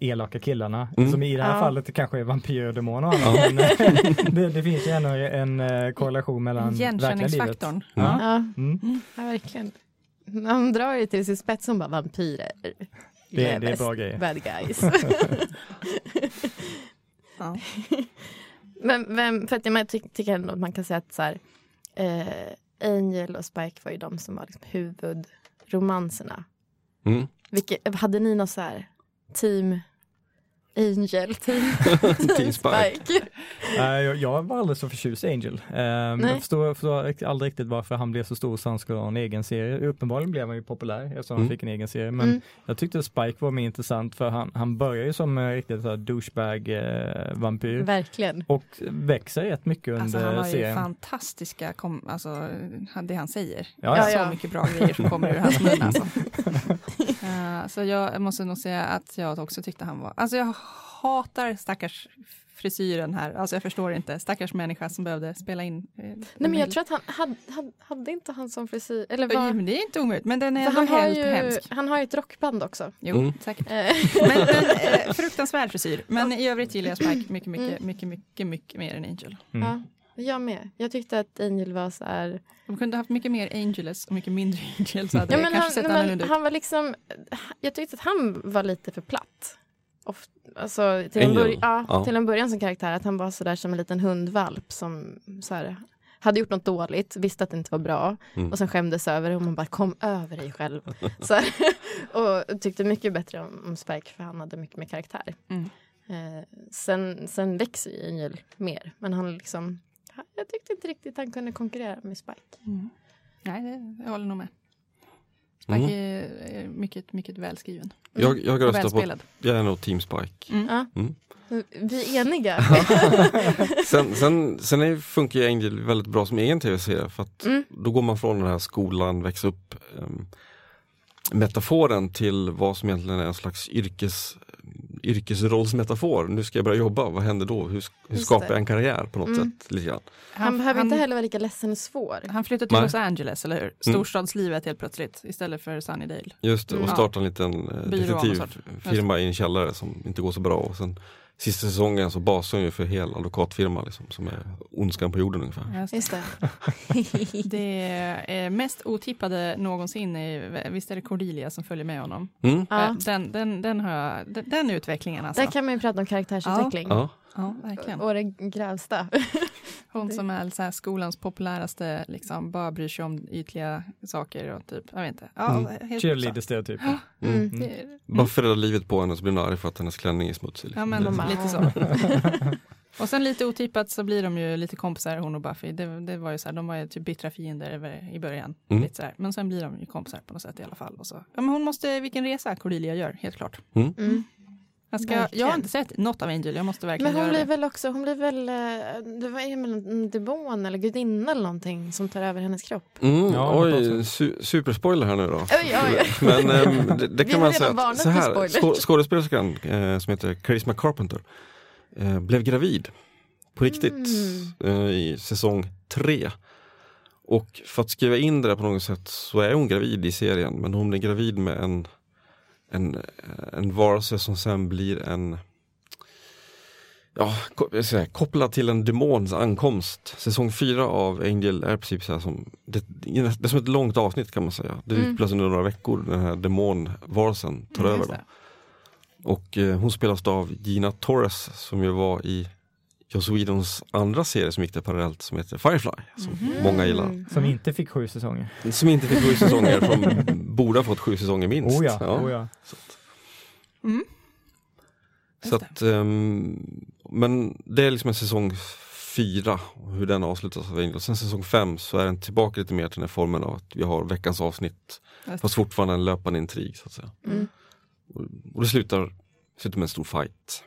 [SPEAKER 3] elaka killarna,
[SPEAKER 1] Mm.
[SPEAKER 3] som i det här
[SPEAKER 4] Ja.
[SPEAKER 3] fallet kanske är vampyrer och demoner och annat, men eh, det, det finns ju ändå en eh, korrelation mellan verkliga livet.
[SPEAKER 2] Igenkänningsfaktorn.
[SPEAKER 3] Ja.
[SPEAKER 4] Ja,
[SPEAKER 3] Mm.
[SPEAKER 4] ja, verkligen. Han drar ju till sin spets som bara vampyrer.
[SPEAKER 3] Det,
[SPEAKER 4] är
[SPEAKER 3] det är bra grejer.
[SPEAKER 4] Bad guys.
[SPEAKER 2] Ja.
[SPEAKER 4] Men vem, för att jag, ty tycker ändå att man kan säga att så här, eh, Angel och Spike var ju de som var liksom huvudromanserna.
[SPEAKER 1] Mm.
[SPEAKER 4] Vilket, hade ni något så här team Angel, team,
[SPEAKER 1] Team Spike.
[SPEAKER 3] Nej, jag, jag var aldrig så förtjust i Angel. Um, jag förstår, förstår aldrig riktigt varför han blev så stor så han skulle ha en egen serie. Uppenbarligen blev han ju populär eftersom han
[SPEAKER 1] Mm.
[SPEAKER 3] fick en egen serie. Men
[SPEAKER 4] Mm.
[SPEAKER 3] jag tyckte Spike var mer intressant för han, han börjar ju som en riktigt så här douchebag eh, vampyr
[SPEAKER 4] Verkligen.
[SPEAKER 3] och växer rätt mycket under
[SPEAKER 2] Alltså han har ju
[SPEAKER 3] serien.
[SPEAKER 2] fantastiska, kom, alltså han- det han säger.
[SPEAKER 3] Ja,
[SPEAKER 4] ja.
[SPEAKER 2] Så
[SPEAKER 4] ja.
[SPEAKER 2] mycket bra grejer som kommer ur hans mun alltså. Eh, så jag måste nog säga att jag också tyckte han var, alltså jag hatar stackars frisyren här, alltså jag förstår inte, stackars människa som behövde spela in. eh,
[SPEAKER 4] Nej men jag tror att han hade, hade, hade inte han som frisyr, eller var,
[SPEAKER 2] men det är inte omöjligt, men den är ändå
[SPEAKER 4] han, har
[SPEAKER 2] helt
[SPEAKER 4] ju,
[SPEAKER 2] hemsk.
[SPEAKER 4] han har ju ett rockband också.
[SPEAKER 2] Jo,
[SPEAKER 1] Mm.
[SPEAKER 2] säkert.
[SPEAKER 4] Eh,
[SPEAKER 2] Men, men eh, fruktansvärd frisyr. Men i övrigt gillar jag Spike mycket, mycket,
[SPEAKER 4] Mm.
[SPEAKER 2] mycket, mycket, mycket mer än Angel.
[SPEAKER 3] Mm.
[SPEAKER 4] Ja, jag med. Jag tyckte att Angel var så här,
[SPEAKER 2] De kunde haft mycket mer Angeles och mycket mindre Angel så hade
[SPEAKER 4] Ja, men
[SPEAKER 2] kanske
[SPEAKER 4] han,
[SPEAKER 2] sett
[SPEAKER 4] men han var liksom, jag tyckte att han var lite för platt. Of, alltså, till, en Ja. till en början som karaktär, att han var sådär som en liten hundvalp som så här, hade gjort något dåligt, visste att det inte var bra
[SPEAKER 1] Mm.
[SPEAKER 4] och sen skämdes över det och man bara kom över dig själv. så här, och tyckte mycket bättre om, om Spike för han hade mycket mer karaktär.
[SPEAKER 2] Mm.
[SPEAKER 4] Eh, sen, sen växer ju Angel mer, men han liksom, jag tyckte inte riktigt han kunde konkurrera med Spike.
[SPEAKER 2] Mm. Nej, det, jag håller nog med. Spike
[SPEAKER 1] Mm.
[SPEAKER 2] är, mycket, mycket välskriven.
[SPEAKER 1] Jag, jag
[SPEAKER 2] Och
[SPEAKER 1] röstar på, jag är nog Team Spike.
[SPEAKER 2] Mm.
[SPEAKER 4] Ja.
[SPEAKER 1] Mm.
[SPEAKER 4] Vi är eniga.
[SPEAKER 1] Sen, sen, sen är, funkar ju Angel väldigt bra som egen tv-serie för att
[SPEAKER 4] Mm.
[SPEAKER 1] då går man från den här skolan, växa upp um, metaforen till vad som egentligen är en slags yrkes, yrkesrollsmetafor. Nu ska jag börja jobba, vad händer då? Hur, hur skapar jag en karriär på något
[SPEAKER 4] Mm.
[SPEAKER 1] sätt? Lite grann.
[SPEAKER 4] Han, behöver inte heller vara lika ledsen och svår.
[SPEAKER 2] Han flyttar till
[SPEAKER 1] Nej.
[SPEAKER 2] Los Angeles, eller hur? Storstadslivet helt plötsligt, istället för Sunnydale.
[SPEAKER 1] Just det, och
[SPEAKER 4] Mm.
[SPEAKER 1] starta en liten eh, detektivfirma i en källare som inte går så bra. Och sen Sista säsongen så basar hon ju för hel advokatfirma liksom, som är ondskan på jorden ungefär.
[SPEAKER 2] Just
[SPEAKER 4] det.
[SPEAKER 2] Det är mest otippade någonsin, är, visst är det Cordelia som följer med honom?
[SPEAKER 1] Mm?
[SPEAKER 4] Ja.
[SPEAKER 2] Eh, Den, den, den, har jag, den, den utvecklingen alltså.
[SPEAKER 4] Där kan man ju prata om karaktärsutveckling.
[SPEAKER 1] Ja.
[SPEAKER 2] Ja, verkligen.
[SPEAKER 4] Och det grövsta.
[SPEAKER 2] Hon som är så här skolans populäraste, liksom, bara bryr sig om ytliga saker och typ, jag vet inte. Ja,
[SPEAKER 1] Mm.
[SPEAKER 2] helt
[SPEAKER 3] Cheerleader-stereotyper.
[SPEAKER 1] Mm.
[SPEAKER 4] Mm.
[SPEAKER 2] Det-
[SPEAKER 1] Bara förrädda livet på henne så blir hon arg för att hennes klänning är smutsig. liksom.
[SPEAKER 2] Ja men
[SPEAKER 1] Det-
[SPEAKER 4] bara-
[SPEAKER 2] lite så. och sen lite otippat så blir de ju lite kompisar hon och Buffy. Det, det var ju så här, de var ju typ bittra fiender i början.
[SPEAKER 1] Mm.
[SPEAKER 2] Lite så här. Men sen blir de ju kompisar på något sätt i alla fall. Och så. Ja, men hon måste, vilken resa Cordelia gör, helt klart. Jag, ska, jag har inte sett något av Angel, jag måste verkligen
[SPEAKER 4] Men hon
[SPEAKER 2] göra
[SPEAKER 4] blir
[SPEAKER 2] det.
[SPEAKER 4] väl också, hon blir väl, eh, det var väl en demon eller gudinna eller någonting som tar över hennes kropp.
[SPEAKER 1] Mm,
[SPEAKER 3] Ja,
[SPEAKER 1] oj, su superspoiler här nu då.
[SPEAKER 4] Oj, oj, oj.
[SPEAKER 1] Men ehm, det, det
[SPEAKER 4] Vi
[SPEAKER 1] kan man säga att, så här, skå, skådespelerskan eh, som heter Charisma Carpenter eh, blev gravid på riktigt
[SPEAKER 4] Mm.
[SPEAKER 1] eh, i säsong tre. Och för att skriva in det på något sätt så är hon gravid i serien men hon är gravid med en, en, en varelse som sen blir en Ja, säger, kopplad till en demons ankomst. Säsong fyra av Angel är precis så här som det, det är som ett långt avsnitt kan man säga. Det
[SPEAKER 4] Mm.
[SPEAKER 1] utspelas under några veckor, den här demonvarelsen tar
[SPEAKER 2] Mm,
[SPEAKER 1] över. Då. Och eh, hon spelas då av Gina Torres som ju var i Joss Whedons andra serie som gick det parallellt som heter Firefly. Som
[SPEAKER 2] Mhm.
[SPEAKER 1] många gillar.
[SPEAKER 4] Mm.
[SPEAKER 3] Som inte fick sju säsonger.
[SPEAKER 1] Som inte fick sju säsonger, som borde ha fått sju säsonger minst.
[SPEAKER 3] Oh ja, oh ja.
[SPEAKER 2] Mm.
[SPEAKER 1] Så att, ehm, men det är liksom en säsong fyra, hur den avslutas av Angel. Sen säsong fem så är den tillbaka lite mer till den här formen av att vi har veckans avsnitt.
[SPEAKER 2] Just
[SPEAKER 1] Fast fortfarande en löpande intrig så att säga.
[SPEAKER 4] Mm.
[SPEAKER 1] Och, och det slutar, slutar med en stor fight.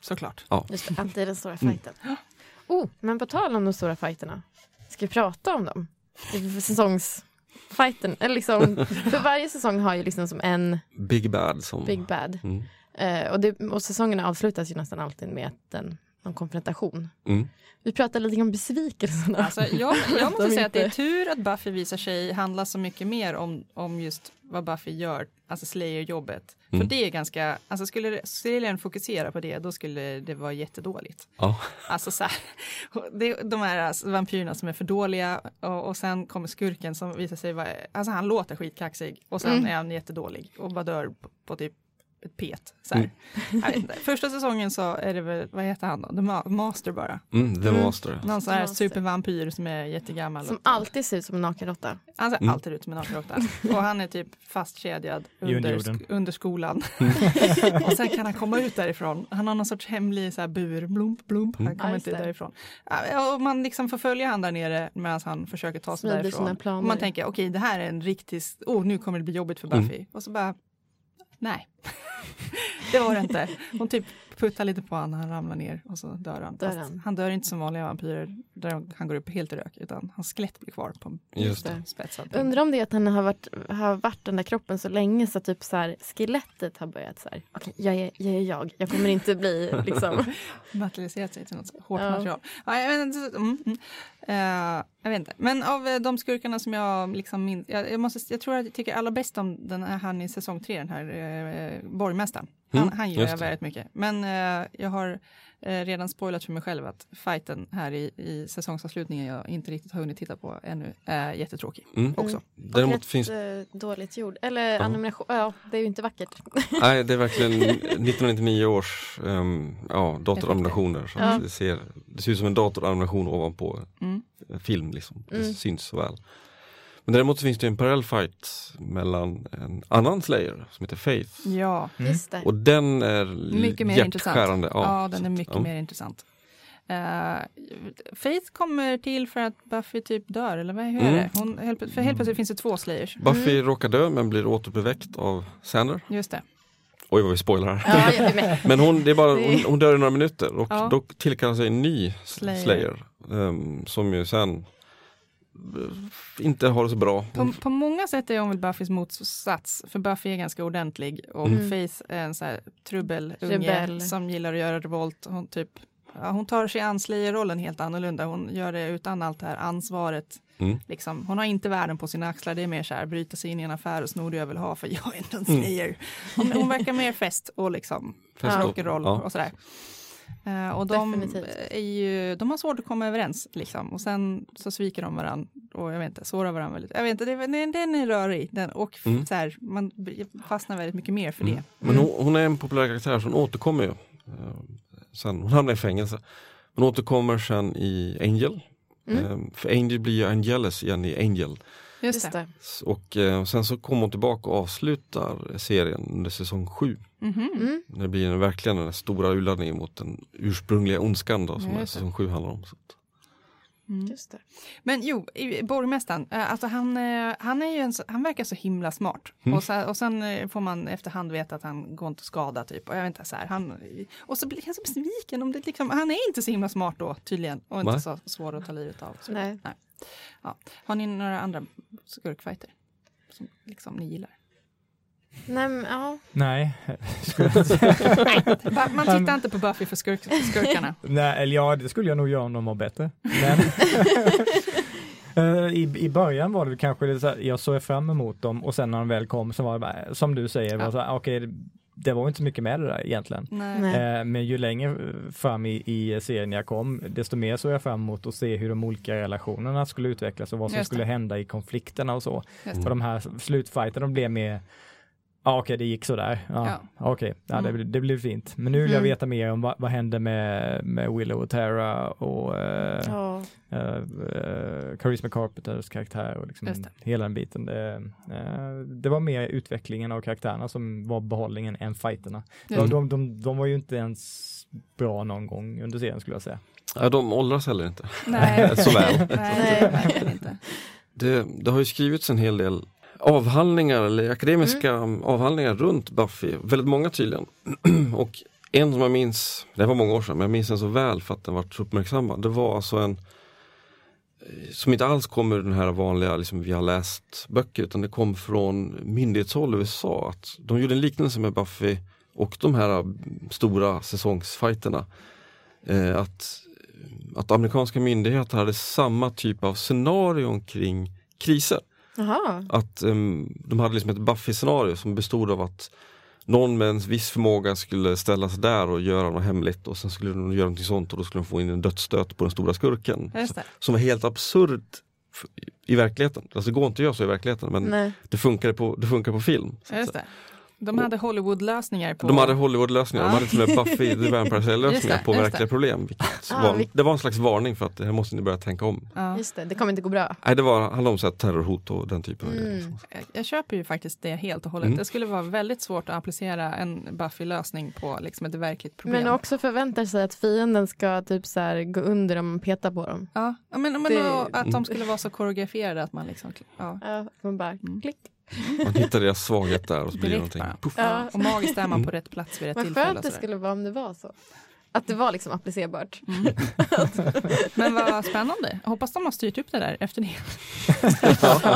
[SPEAKER 2] Såklart.
[SPEAKER 4] Just det, alltid den stora
[SPEAKER 1] Mm.
[SPEAKER 4] fighten. Oh, men på tal om de stora fighterna. Ska vi prata om dem? I Säsongsfighten. Eller liksom, för varje säsong har ju liksom som en
[SPEAKER 1] Big Bad som...
[SPEAKER 4] big bad.
[SPEAKER 1] Mm.
[SPEAKER 4] Eh, och, det, och säsongerna avslutas ju nästan alltid med en, en konfrontation.
[SPEAKER 1] Mm.
[SPEAKER 4] Vi pratade lite om besvikelserna.
[SPEAKER 2] Alltså, jag, jag måste säga att det är tur att Buffy visar sig handla så mycket mer om, om just vad Buffy gör, alltså Slayer-jobbet. För
[SPEAKER 1] Mm.
[SPEAKER 2] det är ganska, alltså skulle serien fokusera på det, då skulle det vara jättedåligt.
[SPEAKER 1] Ja.
[SPEAKER 2] Alltså så här, det, de här alltså, vampyrerna som är för dåliga och, och sen kommer skurken som visar sig vara, alltså han låter skitkaxig och sen
[SPEAKER 4] Mm.
[SPEAKER 2] är han jättedålig och bara dör på, på typ ett pet. Så här.
[SPEAKER 1] Mm.
[SPEAKER 2] Första säsongen så är det väl, vad heter han då? The Ma- Master bara.
[SPEAKER 1] Mm, The
[SPEAKER 4] Mm.
[SPEAKER 1] Master.
[SPEAKER 2] Någon sån här
[SPEAKER 4] Master.
[SPEAKER 2] supervampyr som är jättegammal.
[SPEAKER 4] Som
[SPEAKER 2] och-
[SPEAKER 4] alltid ser ut som en nakenråtta.
[SPEAKER 2] Han ser
[SPEAKER 1] Mm.
[SPEAKER 2] alltid ut som en nakenråtta. Och han är typ fastkedjad under, sk- under skolan. och sen kan han komma ut därifrån. Han har någon sorts hemlig så här bur, blump, blump. Han
[SPEAKER 1] Mm.
[SPEAKER 2] kommer inte därifrån. Och man liksom får följa han där nere medan han försöker ta sig
[SPEAKER 4] Smider
[SPEAKER 2] därifrån. man tänker, okej det här är en riktig, oh nu kommer det bli jobbigt för
[SPEAKER 1] Mm.
[SPEAKER 2] Buffy. Och så bara, nej. det var det inte. Hon typ puttar lite på honom han ramlar ner och så dör han.
[SPEAKER 4] Dör han.
[SPEAKER 2] han dör inte som vanliga vampyrer där han går upp helt i rök utan hans skelett blir kvar på
[SPEAKER 1] Just
[SPEAKER 4] det.
[SPEAKER 2] spetsad.
[SPEAKER 4] Undrar om det är att han har varit, har varit den där kroppen så länge så typ så här, skelettet har börjat så här. Okej, jag, är, jag är jag. Jag kommer inte bli liksom.
[SPEAKER 2] materialiserat sig till något hårt
[SPEAKER 4] Ja.
[SPEAKER 2] material. Ja, jag, vet inte, mm, mm. Eh, jag vet inte. Men av eh, de skurkarna som jag liksom minns, jag, jag, måste, jag tror att jag tycker allra bäst om den här, han i säsong tre, den här eh, borgmästaren. Han,
[SPEAKER 1] Mm,
[SPEAKER 2] han gillar jag väldigt mycket. Men eh, jag har eh, redan spoilat för mig själv att fighten här i, i säsongsavslutningen jag inte riktigt har hunnit titta på ännu är jättetråkig
[SPEAKER 1] Mm.
[SPEAKER 2] också.
[SPEAKER 1] Däremot
[SPEAKER 4] Rätt,
[SPEAKER 1] finns,
[SPEAKER 4] dåligt gjord. Eller
[SPEAKER 1] Ja.
[SPEAKER 4] animation. Ja, det är ju inte vackert.
[SPEAKER 1] nej det är verkligen 1999 års um, ja, datoranimationer. Så
[SPEAKER 4] Ja.
[SPEAKER 1] det, ser, det ser ut som en datoranimation ovanpå
[SPEAKER 2] Mm.
[SPEAKER 1] en film liksom. Det
[SPEAKER 4] Mm.
[SPEAKER 1] syns så väl. Men däremot finns det en parallell fight mellan en annan Slayer som heter Faith.
[SPEAKER 2] Ja,
[SPEAKER 3] Mm.
[SPEAKER 4] Just det.
[SPEAKER 1] Och den är
[SPEAKER 2] Mycket mer intressant.
[SPEAKER 1] hjärtskärande.
[SPEAKER 2] Ja, den är mycket
[SPEAKER 1] ja.
[SPEAKER 2] mer intressant. Uh, Faith kommer till för att Buffy typ dör, eller vad, hur är
[SPEAKER 1] Mm.
[SPEAKER 2] det? Hon, helt, för helt plötsligt finns det två Slayers.
[SPEAKER 1] Buffy råkar dö men blir återuppväckt av Sander.
[SPEAKER 2] Just det.
[SPEAKER 1] Oj vad vi spoilar här.
[SPEAKER 4] Ja, är.
[SPEAKER 1] Men hon, det är bara, hon, hon dör i några minuter och
[SPEAKER 2] Ja.
[SPEAKER 1] då tillkallar sig en ny
[SPEAKER 2] Slayer.
[SPEAKER 1] Slayer. ehm, som ju sen inte har det så bra.
[SPEAKER 2] På, på många sätt är hon väl Buffys motsats, för Buffy är ganska ordentlig och
[SPEAKER 1] Mm.
[SPEAKER 2] Faith är en så här trubbelunge
[SPEAKER 4] Rebell.
[SPEAKER 2] som gillar att göra revolt. Hon, typ, ja, hon tar sig an Slayer-rollen helt annorlunda. Hon gör det utan allt det här ansvaret.
[SPEAKER 1] Mm.
[SPEAKER 2] Liksom. Hon har inte världen på sina axlar. Det är mer så här, bryta sig in i en affär och sno det jag vill ha för jag är inte en
[SPEAKER 1] Mm.
[SPEAKER 2] Slayer. Hon, hon verkar mer fest och liksom rock'n'roll
[SPEAKER 1] ja.
[SPEAKER 2] och sådär. Eh, och de,
[SPEAKER 4] Definitivt.
[SPEAKER 2] är ju, de har svårt att komma överens liksom. Och sen så sviker de varandra och jag vet inte, sårar varandra väldigt. Jag vet inte, det, den, den är rörig. Den, och
[SPEAKER 1] Mm.
[SPEAKER 2] så här, man fastnar väldigt mycket mer för
[SPEAKER 1] Mm.
[SPEAKER 2] det.
[SPEAKER 1] Men hon, hon är en populär karaktär så hon återkommer ju. eh, Sen, hon hamnar i fängelse. Hon återkommer sen i Angel.
[SPEAKER 4] Mm.
[SPEAKER 1] Ehm, För Angel blir ju Angelus igen i Angel.
[SPEAKER 2] Just, det.
[SPEAKER 1] Och eh, sen så kommer hon tillbaka och avslutar serien under säsong 7.
[SPEAKER 2] Mhm.
[SPEAKER 4] Mm.
[SPEAKER 1] När det blir en, verkligen den stora urladdningen mot den ursprungliga ondskan då, som
[SPEAKER 2] det.
[SPEAKER 1] säsong 7 handlar om. Så.
[SPEAKER 2] Mm.
[SPEAKER 4] Just det.
[SPEAKER 2] Men jo, i- borgmästaren, eh, alltså han, eh, han, är ju en, han verkar så himla smart.
[SPEAKER 1] Mm.
[SPEAKER 2] Och, så, och sen får man efterhand veta att han går inte att skada typ. Och jag vet inte, så här, han, och så blir jag så besviken om det liksom, han är inte så himla smart då tydligen. Och inte
[SPEAKER 1] Nej.
[SPEAKER 2] så svår att ta livet av. Så,
[SPEAKER 4] Nej.
[SPEAKER 2] Ja. Har ni några andra skurkfighter? Som liksom ni gillar?
[SPEAKER 4] Nej, men, ja.
[SPEAKER 3] Nej.
[SPEAKER 2] Ba- Man tittar inte på Buffy för skurk, skurkarna.
[SPEAKER 3] Nej, eller ja, det skulle jag nog göra om de var bättre. Men, Eh, I, I början var det kanske lite så här, jag såg fram emot dem och sen när de väl kom så var det bara, som du säger,
[SPEAKER 2] Ja.
[SPEAKER 3] okej, det, det var inte så mycket med det där egentligen. Eh, men ju längre fram i, i serien jag kom, desto mer såg jag fram emot att se hur de olika relationerna skulle utvecklas och vad som skulle hända i konflikterna och så.
[SPEAKER 1] Mm.
[SPEAKER 3] Och de här slutfighterna blev mer Ja okej det gick sådär. Ja,
[SPEAKER 2] Ja.
[SPEAKER 3] Okej, ja, det,
[SPEAKER 2] Mm.
[SPEAKER 3] blir- det blev fint. Men nu vill jag
[SPEAKER 4] Mm.
[SPEAKER 3] veta mer om vad, vad hände med, med Willow och Tara och eh,
[SPEAKER 4] Ja.
[SPEAKER 3] eh, eh, Charisma Carpenters karaktär och liksom
[SPEAKER 2] det.
[SPEAKER 3] hela den biten. Det, eh, det var mer utvecklingen av karaktärerna som var behållningen än fighterna.
[SPEAKER 2] Just
[SPEAKER 3] De,
[SPEAKER 2] det.
[SPEAKER 3] de, de, de var ju inte ens bra någon gång under serien skulle jag säga.
[SPEAKER 1] Ja, de åldras heller inte.
[SPEAKER 2] Nej.
[SPEAKER 1] Så väl.
[SPEAKER 2] Nej, det verkligen inte.
[SPEAKER 1] Det, det har ju skrivits en hel del avhandlingar eller akademiska avhandlingar runt Buffy, väldigt många tydligen. och en som jag minns, det var många år sedan, men jag minns den så väl för att den var så uppmärksammad. Det var alltså en eh, som inte alls kommer den här vanliga, liksom, vi har läst böcker, utan det kom från myndighetshåll i USA. Att de gjorde en liknelse med Buffy och de här eh, stora säsongsfighterna. Eh, att, att amerikanska myndigheter hade samma typ av scenarion kring kriser.
[SPEAKER 4] Jaha.
[SPEAKER 1] Att em, de hade liksom ett Buffy-scenario som bestod av att någon med en viss förmåga skulle ställa sig där och göra något hemligt och sen skulle de göra något sånt och då skulle de få in en dödsstöt på den stora skurken. Som var helt absurd i verkligheten. Alltså det går inte att göra så i verkligheten men
[SPEAKER 4] Nej.
[SPEAKER 1] det funkar på, det funkar på film.
[SPEAKER 2] De hade Hollywood-lösningar på...
[SPEAKER 1] De hade Hollywood-lösningar, de
[SPEAKER 2] Ja.
[SPEAKER 1] hade till och med Buffy the Vampire
[SPEAKER 2] Just
[SPEAKER 1] Slayer-lösningar
[SPEAKER 2] det,
[SPEAKER 1] på verkliga problem. Vilket
[SPEAKER 4] Ah,
[SPEAKER 1] var,
[SPEAKER 4] vi-
[SPEAKER 1] det var en slags varning för att det här måste ni börja tänka om.
[SPEAKER 2] Ja.
[SPEAKER 4] Just det, det kommer inte gå bra.
[SPEAKER 1] Nej det var, handlade om så här terrorhot och den typen av
[SPEAKER 4] Mm.
[SPEAKER 1] grejer.
[SPEAKER 2] Jag, jag köper ju faktiskt det helt och hållet.
[SPEAKER 1] Mm.
[SPEAKER 2] Det skulle vara väldigt svårt att applicera en Buffy-lösning på liksom ett verkligt problem.
[SPEAKER 4] Men också förväntar sig att fienden ska typ så här gå under om man petar på dem.
[SPEAKER 2] Ja, men, men
[SPEAKER 4] Det-
[SPEAKER 2] att
[SPEAKER 1] Mm.
[SPEAKER 2] de skulle vara så koreograferade att man liksom... Ja,
[SPEAKER 4] Ja, man bara
[SPEAKER 2] Mm.
[SPEAKER 4] klick.
[SPEAKER 1] Man hittar deras svaghet där och så blir det någonting. Puff.
[SPEAKER 4] Ja.
[SPEAKER 2] Och magiskt är man på rätt plats vid rätt
[SPEAKER 4] Vad
[SPEAKER 2] tillfälle.
[SPEAKER 4] skönt
[SPEAKER 2] och
[SPEAKER 4] det skulle vara om det var så. Att det var liksom applicerbart.
[SPEAKER 2] Mm. Men vad spännande. Hoppas de har styrt upp det där efter det.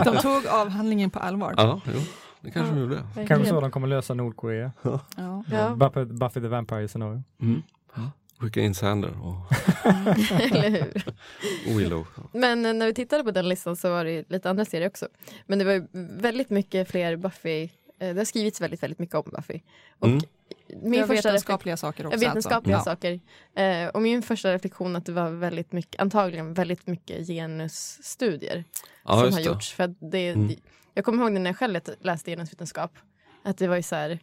[SPEAKER 2] de tog avhandlingen på allvar.
[SPEAKER 1] Ja, jo, det kanske de gjorde.
[SPEAKER 3] Kanske så de kommer lösa Nordkorea.
[SPEAKER 2] Ja.
[SPEAKER 4] Ja.
[SPEAKER 3] Buffy, Buffy the Vampire scenario.
[SPEAKER 1] Mm. Skicka in Sander och
[SPEAKER 4] Eller hur?
[SPEAKER 1] Willow.
[SPEAKER 4] Men när vi tittade på den listan så var det lite andra serier också. Men det var väldigt mycket fler Buffy. eh, Det har skrivits väldigt, väldigt mycket om Buffy. Och
[SPEAKER 1] Mm.
[SPEAKER 4] min första
[SPEAKER 2] vetenskapliga saker också.
[SPEAKER 4] vetenskapliga
[SPEAKER 2] alltså.
[SPEAKER 4] saker. Eh, och min första reflektion att det var väldigt mycket, antagligen väldigt mycket genusstudier
[SPEAKER 1] Ja,
[SPEAKER 4] som har gjorts. För det,
[SPEAKER 1] Mm.
[SPEAKER 4] Jag kommer ihåg när jag själv läste genusvetenskap. Att det var ju så här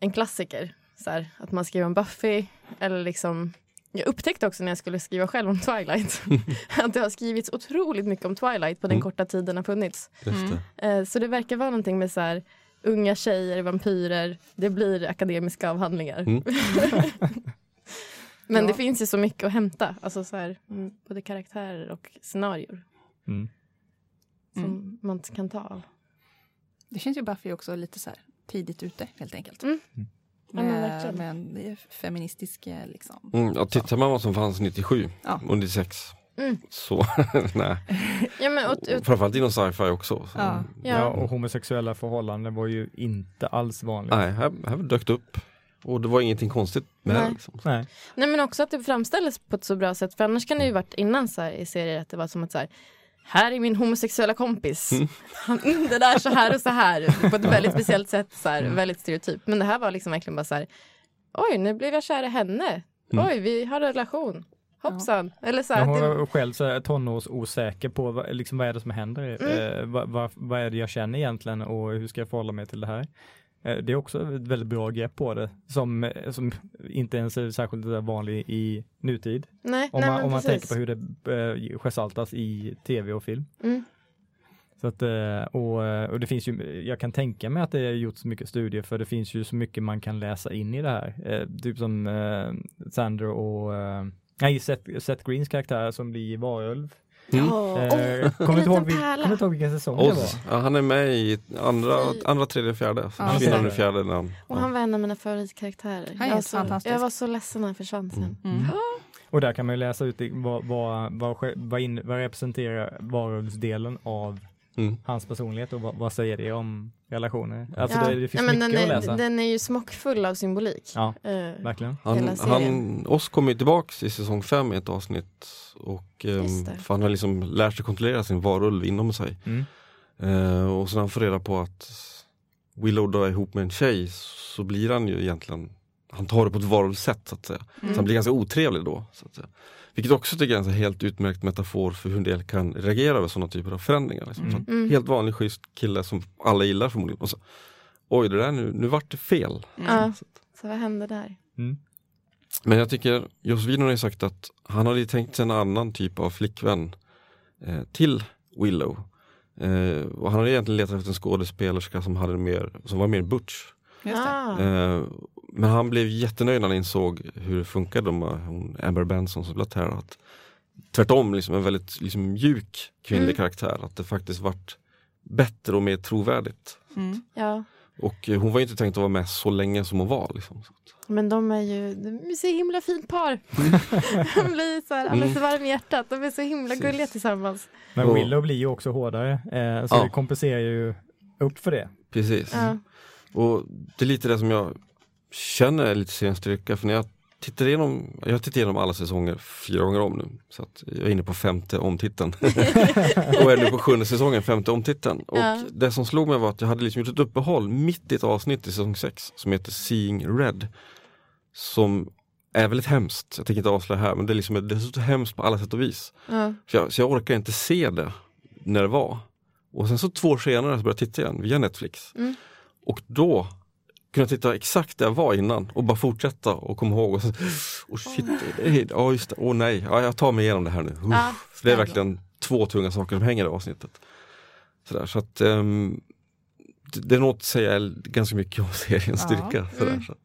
[SPEAKER 4] en klassiker. Så här, att man skrev om Buffy eller liksom jag upptäckte också när jag skulle skriva själv om Twilight att det har skrivits otroligt mycket om Twilight på den
[SPEAKER 1] Mm.
[SPEAKER 4] korta tiden den har funnits.
[SPEAKER 2] Mm.
[SPEAKER 1] det.
[SPEAKER 4] Eh, Så det verkar vara någonting med så här unga tjejer, vampyrer, det blir akademiska avhandlingar.
[SPEAKER 1] Mm.
[SPEAKER 4] Men
[SPEAKER 2] Ja.
[SPEAKER 4] det finns ju så mycket att hämta, alltså så här, mm, både karaktärer och scenarier
[SPEAKER 3] Mm.
[SPEAKER 4] som
[SPEAKER 2] Mm.
[SPEAKER 4] man kan ta av.
[SPEAKER 2] Det känns ju Buffy också lite så här tidigt ute helt enkelt.
[SPEAKER 4] Mm. Ja, men
[SPEAKER 2] Med,
[SPEAKER 4] verkligen.
[SPEAKER 2] med är feministisk eh, liksom.
[SPEAKER 1] Mm, ja, tittar man vad som fanns 97
[SPEAKER 2] Ja.
[SPEAKER 1] och 96
[SPEAKER 4] Mm.
[SPEAKER 1] så nej.
[SPEAKER 4] Ja, men, och, och,
[SPEAKER 1] Framförallt inom sci-fi också. Så,
[SPEAKER 2] Ja.
[SPEAKER 3] Ja.
[SPEAKER 4] Ja.
[SPEAKER 3] och homosexuella förhållanden var ju inte alls vanligt.
[SPEAKER 1] Nej, här, här dök det upp. Och det var ingenting konstigt med
[SPEAKER 4] Nej.
[SPEAKER 1] det. Liksom.
[SPEAKER 3] Nej.
[SPEAKER 4] nej men också att det framställdes på ett så bra sätt, för annars kan det ju varit innan så här, i serier att det var som att så här, här är min homosexuella kompis.
[SPEAKER 1] Mm.
[SPEAKER 4] Han, mm, det där så här och så här på ett väldigt speciellt sätt, så här, väldigt stereotyp. Men det här var liksom verkligen bara så här, oj nu blev jag kär i henne.
[SPEAKER 1] Mm.
[SPEAKER 4] Oj vi har en relation. Hoppsan. Eller så
[SPEAKER 3] Jag
[SPEAKER 4] här,
[SPEAKER 3] var
[SPEAKER 4] det,
[SPEAKER 3] själv så här tonårsosäker på vad, liksom, vad är det som händer.
[SPEAKER 4] Mm.
[SPEAKER 3] Eh, vad, vad, vad är det jag känner egentligen och hur ska jag förhålla mig till det här? Eh, det är också ett väldigt bra grepp på det som, eh, som inte ens är särskilt så vanlig i nutid.
[SPEAKER 4] nej,
[SPEAKER 3] Om
[SPEAKER 4] nej,
[SPEAKER 3] man, om man tänker på hur det eh, gestaltas i tv och film.
[SPEAKER 4] Mm.
[SPEAKER 3] Så att, och, och det finns ju, jag kan tänka mig att det har gjorts mycket studier för det finns ju så mycket man kan läsa in i det här. Typ som eh, Sander och Nej, Seth, Seth Greens karaktär som blir varulv.
[SPEAKER 1] Mm.
[SPEAKER 4] Åh,
[SPEAKER 3] Eh,
[SPEAKER 4] en
[SPEAKER 3] kommer inte ihåg, inte ihåg vilken säsong det var.
[SPEAKER 1] Oz, ja, han är med i andra, andra tredje, fjärde.
[SPEAKER 2] Ja,
[SPEAKER 3] är
[SPEAKER 1] i fjärde han,
[SPEAKER 4] Och
[SPEAKER 1] ja.
[SPEAKER 4] han var en av mina favoritkaraktärer.
[SPEAKER 2] Han är
[SPEAKER 4] jag, var så,
[SPEAKER 2] fantastisk.
[SPEAKER 4] jag var så ledsen när han försvann sen.
[SPEAKER 1] Mm.
[SPEAKER 2] Mm.
[SPEAKER 3] Och där kan man ju läsa ut vad, vad, vad, in, vad representerar varulvsdelen av
[SPEAKER 1] Mm.
[SPEAKER 3] hans personlighet och vad, vad säger det om relationer. Alltså
[SPEAKER 4] ja.
[SPEAKER 3] det, det finns
[SPEAKER 4] ja, men
[SPEAKER 3] mycket
[SPEAKER 4] den är,
[SPEAKER 3] att läsa.
[SPEAKER 4] Den är ju smockfull av symbolik.
[SPEAKER 3] Ja,
[SPEAKER 4] Eh,
[SPEAKER 3] verkligen.
[SPEAKER 1] Han, han. Oss kommer ju tillbaks i säsong 5 i ett avsnitt och
[SPEAKER 4] det.
[SPEAKER 1] för han har liksom lärt sig kontrollera sin varulv inom sig.
[SPEAKER 3] Mm.
[SPEAKER 1] Eh, och så när han får reda på att Willow då är ihop med en tjej så blir han ju egentligen, han tar det på ett varulvsätt så att säga.
[SPEAKER 2] Mm.
[SPEAKER 1] Så han blir ganska otrevlig då. Så att säga. Vilket också tycker jag är en så helt utmärkt metafor för hur en del kan reagera över sådana typer av förändringar. Liksom.
[SPEAKER 3] Mm.
[SPEAKER 1] Så
[SPEAKER 4] Mm.
[SPEAKER 1] Helt vanlig schysst kille som alla gillar förmodligen. Och så, Oj, det där nu, nu vart det fel.
[SPEAKER 4] Ja.
[SPEAKER 1] Så
[SPEAKER 4] Så vad hände där?
[SPEAKER 3] Mm.
[SPEAKER 1] Men jag tycker, Joss Whedon har ju sagt att han hade tänkt sig en annan typ av flickvän eh, till Willow. Eh, och han hade egentligen letat efter en skådespelerska som, hade mer, som var mer butch.
[SPEAKER 2] Just det.
[SPEAKER 4] Ah.
[SPEAKER 1] Eh, men han blev jättenöjd när han insåg hur det funkade med hon Amber Benson som spelar Tara. Att tvärtom, liksom en väldigt liksom, mjuk kvinnlig
[SPEAKER 4] Mm.
[SPEAKER 1] karaktär. Att det faktiskt vart bättre och mer trovärdigt.
[SPEAKER 2] Mm.
[SPEAKER 4] Ja,
[SPEAKER 1] Och eh, hon var ju inte tänkt att vara med så länge som hon var. Liksom.
[SPEAKER 4] Men de är ju de är så himla fint par. de blir så här alldeles
[SPEAKER 1] Mm.
[SPEAKER 4] varm i hjärtat. De är så himla
[SPEAKER 1] Precis.
[SPEAKER 4] gulliga tillsammans.
[SPEAKER 3] Men Willow blir ju också hårdare, eh, så
[SPEAKER 1] Ja.
[SPEAKER 3] det kompenserar ju upp för det.
[SPEAKER 1] Precis.
[SPEAKER 4] Ja.
[SPEAKER 1] Och det är lite det som jag känner lite seriens styrka för när jag tittar igenom, jag har tittat igenom alla säsonger fyra gånger om nu. Så att jag är inne på femte omtiteln. och är nu på sjunde säsongen, femte omtiteln. Och
[SPEAKER 4] Ja.
[SPEAKER 1] det som slog mig var att jag hade liksom gjort ett uppehåll mitt i ett avsnitt i säsong 6 som heter Seeing Red. Som är väldigt hemskt, jag tänker inte avslöja här men det är, liksom, det är så hemskt på alla sätt och vis.
[SPEAKER 4] Ja.
[SPEAKER 1] Så jag, så jag orkar inte se det när det var. Och sen så två år senare så började jag titta igen via Netflix.
[SPEAKER 4] Mm.
[SPEAKER 1] Och då kunde jag titta exakt där jag var innan och bara fortsätta och komma ihåg. Och så, oh shit, ja just det, åh nej, ja, jag tar mig igenom det här nu. Uff,
[SPEAKER 4] Ja,
[SPEAKER 1] för det är verkligen två tunga saker som hänger i avsnittet. Sådär, så att ehm, det, det är något att säga ganska mycket om seriens styrka. Sådär,
[SPEAKER 4] Mm.
[SPEAKER 1] så att.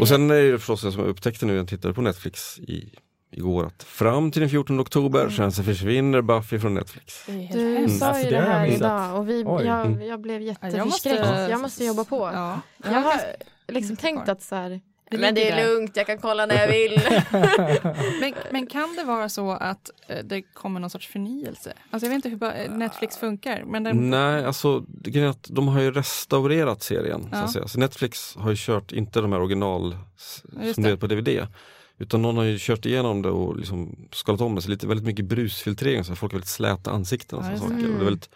[SPEAKER 1] Och sen är det förstås det som jag upptäckte nu när jag tittade på Netflix i, igår att fram till den 14 oktober
[SPEAKER 2] Mm.
[SPEAKER 1] sen så försvinner Buffy från Netflix.
[SPEAKER 4] Du
[SPEAKER 2] hemskt.
[SPEAKER 4] sa
[SPEAKER 3] Alltså,
[SPEAKER 4] ju
[SPEAKER 3] det jag
[SPEAKER 4] här idag och vi, jag,
[SPEAKER 1] Mm.
[SPEAKER 4] jag blev jätteförskräckt. Jag måste, jobba på.
[SPEAKER 2] Ja.
[SPEAKER 4] Jag har liksom tänkt att så här, men det är lugnt, jag kan kolla när jag vill.
[SPEAKER 2] Men, men kan det vara så att eh, det kommer någon sorts förnyelse? Alltså jag vet inte hur eh, Netflix funkar. Men den,
[SPEAKER 1] Nej, alltså det grejen är att de har ju restaurerat serien. Så
[SPEAKER 2] Ja.
[SPEAKER 1] att säga. Så Netflix har ju kört inte de här original som
[SPEAKER 2] det.
[SPEAKER 1] det är på DVD. Utan någon har ju kört igenom det och liksom skalat om det. Så lite, väldigt mycket brusfiltrering, så folk har väldigt släta ansikten och sådana saker. Och det är väldigt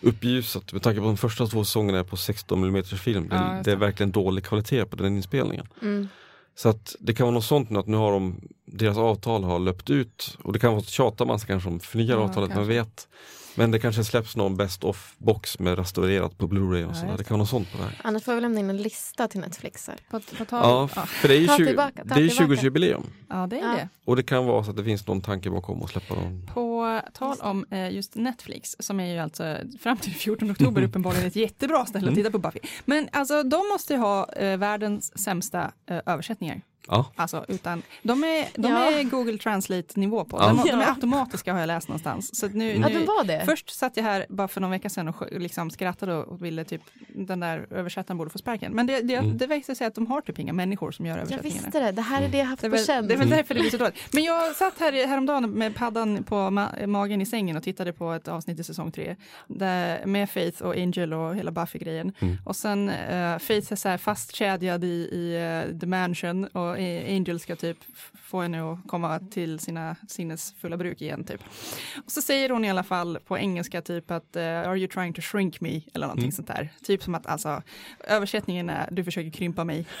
[SPEAKER 1] uppljusat. Med tanke på de första två säsongerna är på 16 mm film. Det,
[SPEAKER 2] Ja,
[SPEAKER 1] det är verkligen dålig kvalitet på den inspelningen.
[SPEAKER 4] Mm.
[SPEAKER 1] Så att det kan vara något sånt nu att nu har de, deras avtal har löpt ut och det kan vara att tjata man sig kanske om förnyar
[SPEAKER 2] Ja,
[SPEAKER 1] avtalet, man
[SPEAKER 2] kanske.
[SPEAKER 1] vet. Men det kanske släpps någon best of box med restaurerat på Blu-ray och sådär. Det kan vara något sånt på det här.
[SPEAKER 4] Annars får väl lämna in en lista till Netflix. Här.
[SPEAKER 2] på, på tal,
[SPEAKER 1] Ja,
[SPEAKER 2] ja.
[SPEAKER 1] för det är ju
[SPEAKER 4] Ta
[SPEAKER 1] 20
[SPEAKER 4] tillbaka, ta
[SPEAKER 1] det är
[SPEAKER 4] tillbaka.
[SPEAKER 1] 20-årsjubileum.
[SPEAKER 2] ja, det är
[SPEAKER 4] Ja.
[SPEAKER 2] det.
[SPEAKER 1] Och det kan vara så att det finns någon tanke bakom att släppa någon.
[SPEAKER 2] På tal om eh, just Netflix, som är ju alltså fram till 14 oktober uppenbarligen ett jättebra ställe att titta på Buffy. Men alltså de måste ju ha eh, världens sämsta eh, översättningar.
[SPEAKER 1] Ja,
[SPEAKER 2] Alltså, utan, de är, de
[SPEAKER 4] Ja.
[SPEAKER 2] är Google Translate-nivå på.
[SPEAKER 1] Ja.
[SPEAKER 2] De, de är automatiska har jag läst någonstans. Så nu,
[SPEAKER 4] Ja,
[SPEAKER 2] nu,
[SPEAKER 4] de var det.
[SPEAKER 2] Först satt jag här bara för någon vecka sedan och liksom skrattade och ville typ den där översättaren borde få sparken. Men det, det,
[SPEAKER 1] Mm.
[SPEAKER 2] det visade sig att de har typ inga människor som gör
[SPEAKER 4] Jag
[SPEAKER 2] översättningarna.
[SPEAKER 4] visste det. Det här är det jag haft på känn.
[SPEAKER 2] det är väl därför det blir så dåligt. Men jag satt här häromdagen med paddan på ma- magen i sängen och tittade på ett avsnitt i säsong tre. Där, med Faith och Angel och hela Buffy-grejen.
[SPEAKER 1] Mm.
[SPEAKER 2] Och sen uh, Faith är så här fastkedjad i, i eh, The Mansion och Angel ska typ få henne att komma till sina sinnesfulla bruk igen typ. Och så säger hon i alla fall på engelska typ att eh, Are you trying to shrink me? Eller någonting
[SPEAKER 1] Mm.
[SPEAKER 2] sånt där. Typ som att alltså översättningen är Du försöker krympa mig.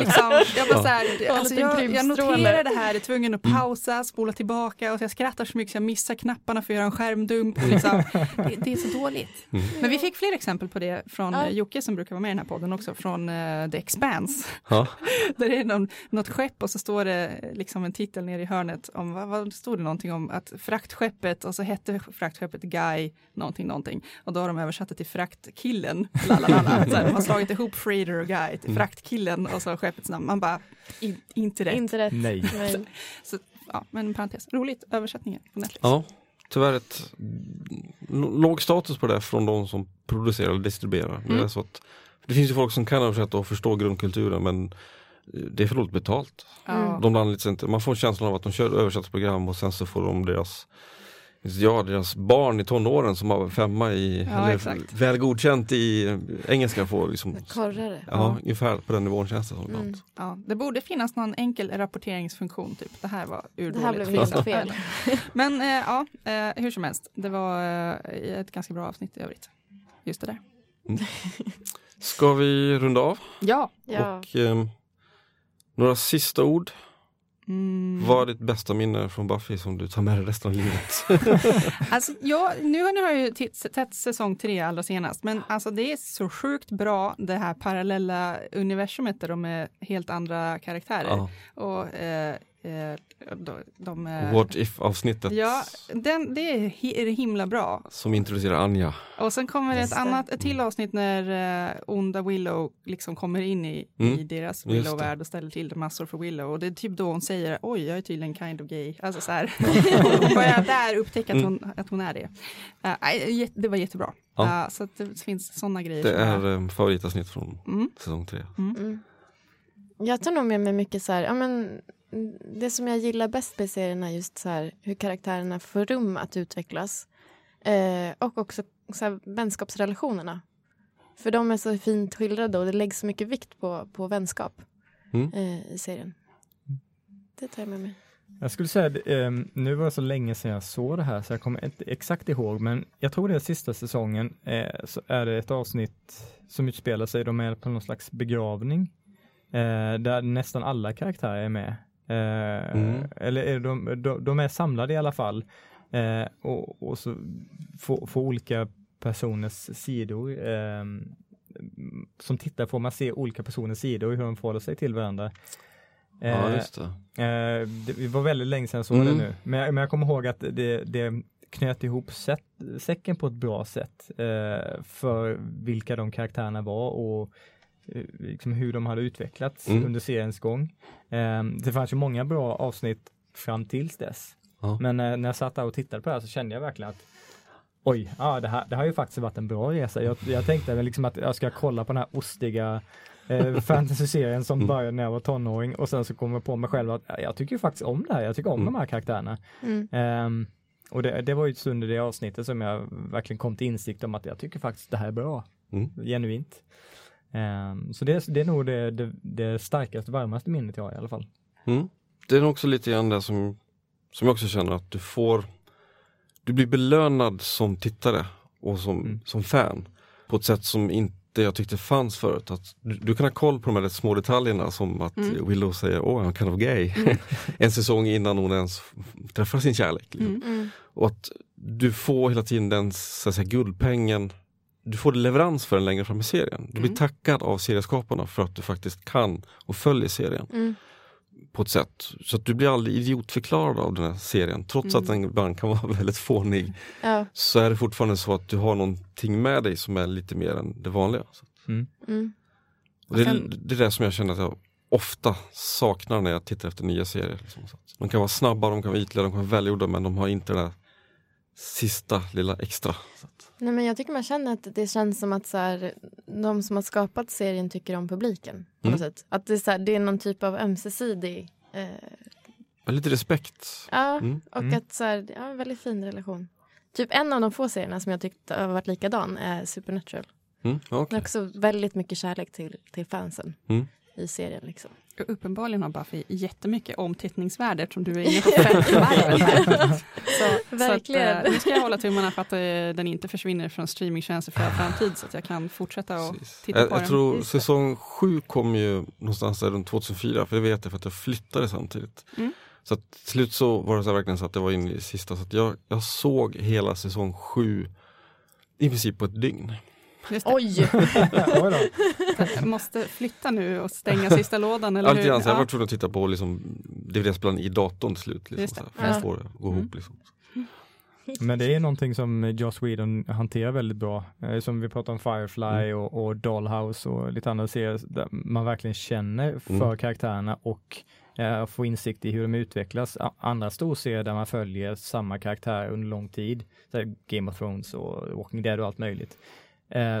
[SPEAKER 2] liksom, jag, bara så här, alltså jag, jag noterar det här, är tvungen att
[SPEAKER 1] Mm.
[SPEAKER 2] pausa, spola tillbaka och så jag skrattar så mycket så jag missar knapparna för att göra en skärmdump. Liksom. Det, det är så dåligt.
[SPEAKER 1] Mm.
[SPEAKER 2] Men vi fick fler exempel på det från
[SPEAKER 4] Ja.
[SPEAKER 2] eh, Jocke som brukar vara med i den här podden också, från eh, The Expanse.
[SPEAKER 1] ja.
[SPEAKER 2] Där det är någon, något skepp och så står det eh, liksom en titel nere i hörnet om, vad, vad stod det någonting om att fraktskeppet och så hette fraktskeppet Guy någonting någonting och då har de översatt det till fraktkillen. Lalalala. Så här, de har slagit ihop Freighter och Guy till
[SPEAKER 1] Mm.
[SPEAKER 2] fraktkillen och så skeppets namn. Man bara, in, inte rätt.
[SPEAKER 4] Inte rätt.
[SPEAKER 3] Nej.
[SPEAKER 4] Nej.
[SPEAKER 2] Så, ja, men parentes, roligt översättningen på Netflix.
[SPEAKER 1] ja, tyvärr ett låg status på det från de som producerar och distribuerar. Det, är
[SPEAKER 2] Mm.
[SPEAKER 1] så att, det finns ju folk som kan översätta och förstå grundkulturen men eh, det är för dåligt betalt.
[SPEAKER 2] Ja.
[SPEAKER 1] De anlitas inte. Man får känslan av att de kör översättningsprogram och sen så får de deras Ja, deras barn i tonåren som har femma i,
[SPEAKER 2] Ja,
[SPEAKER 1] eller
[SPEAKER 2] exakt.
[SPEAKER 1] väl godkänt i engelska får liksom,
[SPEAKER 4] Korrare.
[SPEAKER 1] ja, ungefär på den nivån känns det som.
[SPEAKER 4] Mm.
[SPEAKER 2] Ja, det borde finnas någon enkel rapporteringsfunktion, typ. Det här var
[SPEAKER 4] Det här
[SPEAKER 2] urdåligt.
[SPEAKER 4] blev helt fel.
[SPEAKER 2] Men eh, ja, eh, hur som helst. Det var eh, ett ganska bra avsnitt i övrigt. Just det där.
[SPEAKER 1] Ska vi runda av?
[SPEAKER 2] Ja.
[SPEAKER 4] Ja.
[SPEAKER 1] Och ehm, några sista ord.
[SPEAKER 2] Mm.
[SPEAKER 1] Vad är ditt bästa minne från Buffy som du tar med dig resten av livet?
[SPEAKER 2] Alltså, ja, nu har jag ju sett säsong tre allra senast, men alltså det är så sjukt bra det här parallella universumet där de är helt andra karaktärer.
[SPEAKER 1] ja.
[SPEAKER 2] Och eh, de, de eh,
[SPEAKER 1] What if avsnittet
[SPEAKER 2] Ja, den, det är hi- är himla bra.
[SPEAKER 1] som introducerar Anja.
[SPEAKER 2] Och sen kommer det ett annat, ett till avsnitt när eh, onda Willow liksom kommer in i,
[SPEAKER 1] Mm,
[SPEAKER 2] i deras. Willow-värld och ställer till det massor för Willow. Och det är typ då hon säger oj, jag är tydligen kind of gay. Alltså så här, hon börjar där upptäcka att hon, att hon är det. Eh, jät- det var jättebra.
[SPEAKER 1] Ja.
[SPEAKER 2] Eh, så att det finns sådana grejer.
[SPEAKER 1] Det är um, favoritavsnitt från
[SPEAKER 2] Mm.
[SPEAKER 1] säsong tre.
[SPEAKER 4] Mm. Jag tar nog med mig mycket så här, ja men mm, det som jag gillar bäst med serien är just så här hur karaktärerna får rum att utvecklas. Eh, och också så här, vänskapsrelationerna. För de är så fint skildrade och det läggs så mycket vikt på, på vänskap
[SPEAKER 1] Mm.
[SPEAKER 4] eh, i serien. Det tar jag med mig.
[SPEAKER 3] Jag skulle säga, att, ehm, nu var det så länge sedan jag såg det här så jag kommer inte exakt ihåg, men jag tror det är sista säsongen, eh, så är det ett avsnitt som utspelar sig, de är på någon slags begravning, eh, där nästan alla karaktärer är med. Eh,
[SPEAKER 1] Mm.
[SPEAKER 3] Eller är de, de, de är samlade i alla fall, eh, och, och så får, får olika personers sidor, ehm, som tittar får man se olika personers sidor, hur de förhåller sig till varandra.
[SPEAKER 1] Ja,
[SPEAKER 3] Eh,
[SPEAKER 1] just det.
[SPEAKER 3] Eh, det var väldigt länge sedan jag såg
[SPEAKER 1] Mm.
[SPEAKER 3] det nu. Men jag, men jag kommer ihåg att det, det knöt ihop sätt, säcken på ett bra sätt eh, för vilka de karaktärerna var och eh, liksom hur de hade utvecklats
[SPEAKER 1] Mm.
[SPEAKER 3] under seriens gång. Eh, det fanns ju många bra avsnitt fram tills dess.
[SPEAKER 1] Ja.
[SPEAKER 3] Men eh, när jag satt där och tittade på det här så kände jag verkligen att Oj, ja, det, här, det har ju faktiskt varit en bra resa. Jag, jag tänkte väl liksom att jag ska kolla på den här ostiga eh, fantasy-serien som
[SPEAKER 1] Mm.
[SPEAKER 3] började när jag var tonåring och sen så kom jag på mig själv att ja, jag tycker ju faktiskt om det här. Jag tycker om
[SPEAKER 1] Mm.
[SPEAKER 3] de här karaktärerna.
[SPEAKER 4] Mm.
[SPEAKER 3] Ehm, och det, det var ju i det avsnittet som jag verkligen kom till insikt om att jag tycker faktiskt det här är bra.
[SPEAKER 1] Mm.
[SPEAKER 3] Genuint. Ehm, så det, det är nog det, det, det starkaste, varmaste minnet jag har i alla fall.
[SPEAKER 1] Mm. Det är nog också lite grann det som, som jag också känner att du får Du blir belönad som tittare och som,
[SPEAKER 3] Mm.
[SPEAKER 1] som fan på ett sätt som inte jag tyckte fanns förut. Att du, du kan ha koll på de här små detaljerna som att
[SPEAKER 2] Mm.
[SPEAKER 1] Willow säger åh, I'm kind of gay. en säsong innan hon ens träffar sin kärlek. Liksom.
[SPEAKER 2] Mm.
[SPEAKER 4] Mm.
[SPEAKER 1] Och att du får hela tiden den så att säga, guldpengen du får leverans för den längre fram i serien. Du blir
[SPEAKER 2] Mm.
[SPEAKER 1] tackad av serieskaparna för att du faktiskt kan och följer serien
[SPEAKER 4] Mm.
[SPEAKER 1] på ett sätt. Så att du blir aldrig idiotförklarad av den här serien. Trots att den ibland kan vara väldigt fånig
[SPEAKER 4] Ja.
[SPEAKER 1] så är det fortfarande så att du har någonting med dig som är lite mer än det vanliga.
[SPEAKER 3] Mm.
[SPEAKER 4] Mm.
[SPEAKER 1] Och det, det är det som jag känner att jag ofta saknar när jag tittar efter nya serier. Liksom. De kan vara snabba, de kan vara ytliga, de kan vara välgjorda men de har inte den där sista lilla extra.
[SPEAKER 4] Nej, men jag tycker man känner att det känns som att så här, de som har skapat serien tycker om publiken.
[SPEAKER 1] Mm.
[SPEAKER 4] sätt. Att det är, så här, det är någon typ av ömsesidig eh,
[SPEAKER 1] men lite respekt.
[SPEAKER 4] Ja,
[SPEAKER 1] Mm.
[SPEAKER 4] och
[SPEAKER 3] Mm.
[SPEAKER 4] att så här, ja, en väldigt fin relation. Typ en av de få serierna som jag tyckte har varit likadan är Supernatural.
[SPEAKER 1] Mm, okej.
[SPEAKER 4] är också väldigt mycket kärlek till, till fansen
[SPEAKER 1] Mm.
[SPEAKER 4] i serien. Liksom.
[SPEAKER 2] Och Uppenbarligen har Buffy jättemycket omtittningsvärde eftersom du är inne på. Så,
[SPEAKER 4] Verkligen.
[SPEAKER 2] Så att, eh, nu ska jag hålla tummarna för att eh, den inte försvinner från streamingtjänster för all framtid så att jag kan fortsätta och
[SPEAKER 1] Precis.
[SPEAKER 2] titta
[SPEAKER 1] Jag,
[SPEAKER 2] på
[SPEAKER 1] jag
[SPEAKER 2] den.
[SPEAKER 1] tror
[SPEAKER 4] Just det.
[SPEAKER 1] säsong sju kom ju någonstans där runt 2004 för det vet jag för att jag flyttade samtidigt.
[SPEAKER 2] Mm.
[SPEAKER 1] Så att till slut så var det så här verkligen så att det var inne i sista så att jag, jag såg hela säsong sju i princip på ett dygn.
[SPEAKER 2] Just det.
[SPEAKER 4] Oj!
[SPEAKER 2] Måste flytta nu och stänga sista lådan eller
[SPEAKER 1] Allt
[SPEAKER 2] hur?
[SPEAKER 1] så jag
[SPEAKER 2] Ja.
[SPEAKER 1] var tvungen att titta på liksom, DVD-spelaren i datorn till slut. Liksom, så här, för att
[SPEAKER 4] Ja.
[SPEAKER 1] få det att gå ihop. Liksom.
[SPEAKER 3] Men det är någonting som Joss Whedon hanterar väldigt bra. Eh, Som vi pratade om Firefly
[SPEAKER 1] Mm.
[SPEAKER 3] och, och Dollhouse och lite andra serier där man verkligen känner för
[SPEAKER 1] Mm.
[SPEAKER 3] karaktärerna och eh, får insikt i hur de utvecklas. Andra storserier där man följer samma karaktär under lång tid, Game of Thrones och Walking Dead och allt möjligt. Eh,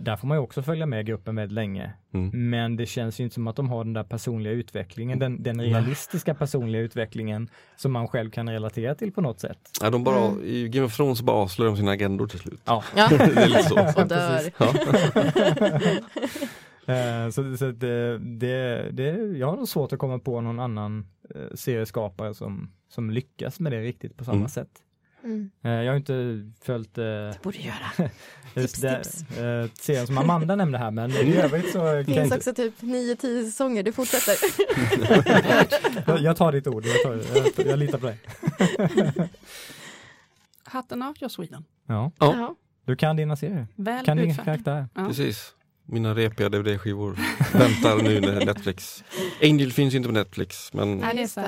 [SPEAKER 3] där får man ju också följa med gruppen väldigt länge.
[SPEAKER 1] Mm.
[SPEAKER 3] Men det känns ju inte som att de har den där personliga utvecklingen, den, den realistiska personliga utvecklingen som man själv kan relatera till på något sätt.
[SPEAKER 1] Ja, de bara,
[SPEAKER 4] Mm.
[SPEAKER 1] I Game of Thrones så bara avslöjar de sina agendor till slut.
[SPEAKER 3] Ja.
[SPEAKER 4] Ja.
[SPEAKER 1] Det är lite så.
[SPEAKER 4] Och dör.
[SPEAKER 1] Ja.
[SPEAKER 3] Eh, så så det, det, det, jag har nog svårt att komma på någon annan eh, serieskapare som, som lyckas med det riktigt på samma
[SPEAKER 1] Mm.
[SPEAKER 3] sätt.
[SPEAKER 4] Mm.
[SPEAKER 3] Eh, jag har inte följt eh,
[SPEAKER 4] Borde göra.
[SPEAKER 3] just
[SPEAKER 4] Tips,
[SPEAKER 3] det,
[SPEAKER 4] tips.
[SPEAKER 3] eh, serien som Amanda nämnde här men i övrigt så kan
[SPEAKER 4] Det
[SPEAKER 3] jag,
[SPEAKER 4] finns också typ 9-10 säsonger, du fortsätter.
[SPEAKER 3] jag, jag tar ditt ord, jag, tar, jag, jag litar på dig.
[SPEAKER 2] Hatten av Joss Sweden.
[SPEAKER 3] Ja,
[SPEAKER 1] Ja.
[SPEAKER 3] Du kan dina serier,
[SPEAKER 2] Väl
[SPEAKER 3] kan din karaktär.
[SPEAKER 2] Ja.
[SPEAKER 1] Precis. Mina repiga DVD-skivor väntar nu när Netflix. Angel finns inte på Netflix men
[SPEAKER 2] Nej, det är så.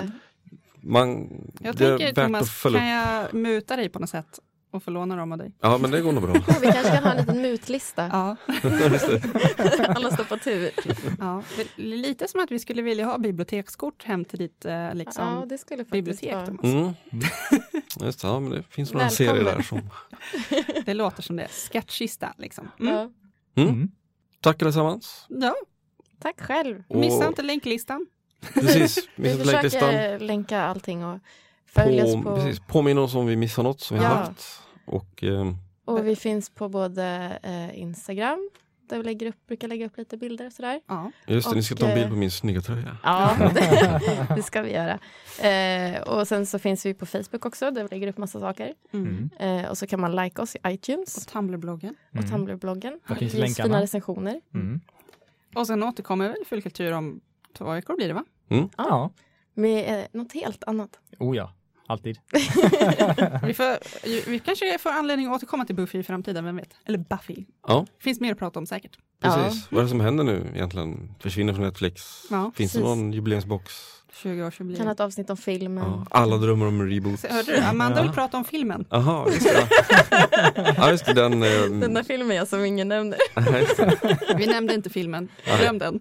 [SPEAKER 1] Man,
[SPEAKER 2] Jag
[SPEAKER 1] det är
[SPEAKER 2] tänker
[SPEAKER 1] värt att
[SPEAKER 2] Thomas,
[SPEAKER 1] följa
[SPEAKER 2] kan jag muta dig på något sätt och få låna dem av dig?
[SPEAKER 1] Ja men det går nog bra.
[SPEAKER 4] Och vi kanske kan ha en liten mutlista.
[SPEAKER 2] Ja.
[SPEAKER 4] Alla står på tur.
[SPEAKER 2] ja. Det är Lite som att vi skulle vilja ha bibliotekskort hem till ditt eh, liksom,
[SPEAKER 4] Ja, det skulle
[SPEAKER 2] bibliotek.
[SPEAKER 4] vara...
[SPEAKER 2] Thomas.
[SPEAKER 1] Mm. Just det, ja, men det finns några
[SPEAKER 4] Välkommen.
[SPEAKER 1] serier där som...
[SPEAKER 2] Det låter som det. Skattkista liksom. Mm.
[SPEAKER 4] Ja.
[SPEAKER 1] Mm.
[SPEAKER 3] Mm.
[SPEAKER 1] Tack allesammans.
[SPEAKER 2] Ja,
[SPEAKER 4] Tack själv.
[SPEAKER 1] Och-
[SPEAKER 2] missa inte länklistan.
[SPEAKER 1] Precis,
[SPEAKER 4] Vi försöker länka allting och följ oss
[SPEAKER 1] På,
[SPEAKER 4] på...
[SPEAKER 1] precis, påminn oss om vi missar något som vi har
[SPEAKER 4] Ja.
[SPEAKER 1] sagt. Och ehm,
[SPEAKER 4] Och vi finns på både eh, Instagram, där vi lägger upp, brukar lägga upp lite bilder och sådär.
[SPEAKER 2] Ja.
[SPEAKER 1] just det, ni ska
[SPEAKER 4] Och,
[SPEAKER 1] ta en bild
[SPEAKER 4] eh,
[SPEAKER 1] på min snygga tröja.
[SPEAKER 4] Ja, det, ska vi göra. Eh, och sen så finns vi på Facebook också, där vi lägger upp massa saker.
[SPEAKER 2] Mm.
[SPEAKER 3] Mm.
[SPEAKER 4] Eh, och så kan man like oss i
[SPEAKER 2] Och
[SPEAKER 4] iTunes
[SPEAKER 2] Tumblr-bloggen.
[SPEAKER 4] och
[SPEAKER 3] Mm.
[SPEAKER 4] Tumblr-bloggen.
[SPEAKER 3] Var finns
[SPEAKER 4] Det finns
[SPEAKER 3] länkarna?
[SPEAKER 4] fina recensioner.
[SPEAKER 3] Mm.
[SPEAKER 2] Och sen återkommer väl Fullkultur om två veckor blir det va?
[SPEAKER 3] Ja,
[SPEAKER 4] Med eh, något helt annat.
[SPEAKER 3] oh ja, alltid.
[SPEAKER 2] Vi, får, vi kanske får anledning att återkomma till Buffy i framtiden, vem vet? Eller Buffy.
[SPEAKER 1] Ja,
[SPEAKER 2] Finns mer att prata om säkert.
[SPEAKER 1] precis. Vad är det som händer nu egentligen? Försvinner från Netflix?
[SPEAKER 2] Ja,
[SPEAKER 1] Finns det
[SPEAKER 4] precis.
[SPEAKER 1] någon jubileumsbox?
[SPEAKER 2] 20-årsjubileum.
[SPEAKER 4] Kan ha ett avsnitt om filmen.
[SPEAKER 1] Ja, alla drömmer om en reboot.
[SPEAKER 2] Så, hörde du? Amanda
[SPEAKER 1] Ja.
[SPEAKER 2] vill prata om filmen.
[SPEAKER 1] Jaha, just det. Ja, just det. Den, eh,
[SPEAKER 4] Den där filmen jag som ingen
[SPEAKER 1] det.
[SPEAKER 2] Vi nämnde inte filmen. Glöm den.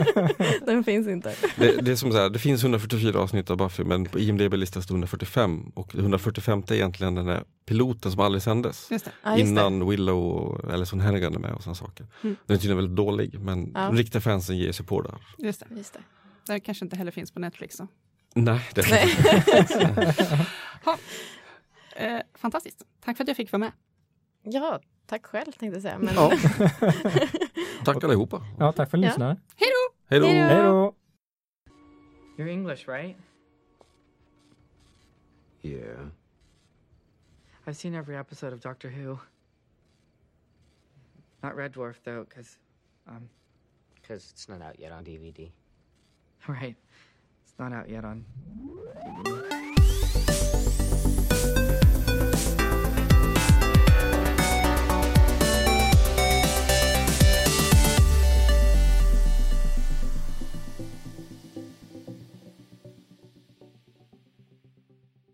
[SPEAKER 4] Den finns inte.
[SPEAKER 1] Det, det är som så här, det finns 144 avsnitt av Buffy men på IMDB listas det 145 och det 145 är egentligen den där piloten som aldrig sändes.
[SPEAKER 2] Just det.
[SPEAKER 4] Ja, just det.
[SPEAKER 1] innan Willow och Alison Hannigan är med och sådana saker.
[SPEAKER 2] Mm.
[SPEAKER 1] Den är tydligen väldigt dålig men
[SPEAKER 4] Ja.
[SPEAKER 1] de riktiga fansen ger sig på där.
[SPEAKER 2] Just det.
[SPEAKER 4] Just det.
[SPEAKER 2] Den kanske inte heller finns på Netflix. Så.
[SPEAKER 1] Nej, det är
[SPEAKER 4] Nej.
[SPEAKER 2] Eh, fantastiskt. Tack för att jag fick vara med.
[SPEAKER 4] Ja, tack själv tänkte jag säga. Men...
[SPEAKER 1] Ja. Tack allihopa.
[SPEAKER 3] Ja, tack för att ni lyssnade.
[SPEAKER 1] Hej då!
[SPEAKER 4] Hej då!
[SPEAKER 3] Hej då!
[SPEAKER 5] You're English, right?
[SPEAKER 6] Yeah.
[SPEAKER 5] I've seen every episode of Doctor Who. Not Red Dwarf, though, because, um,
[SPEAKER 6] Because it's not out yet on DVD.
[SPEAKER 5] Right. It's not out yet on.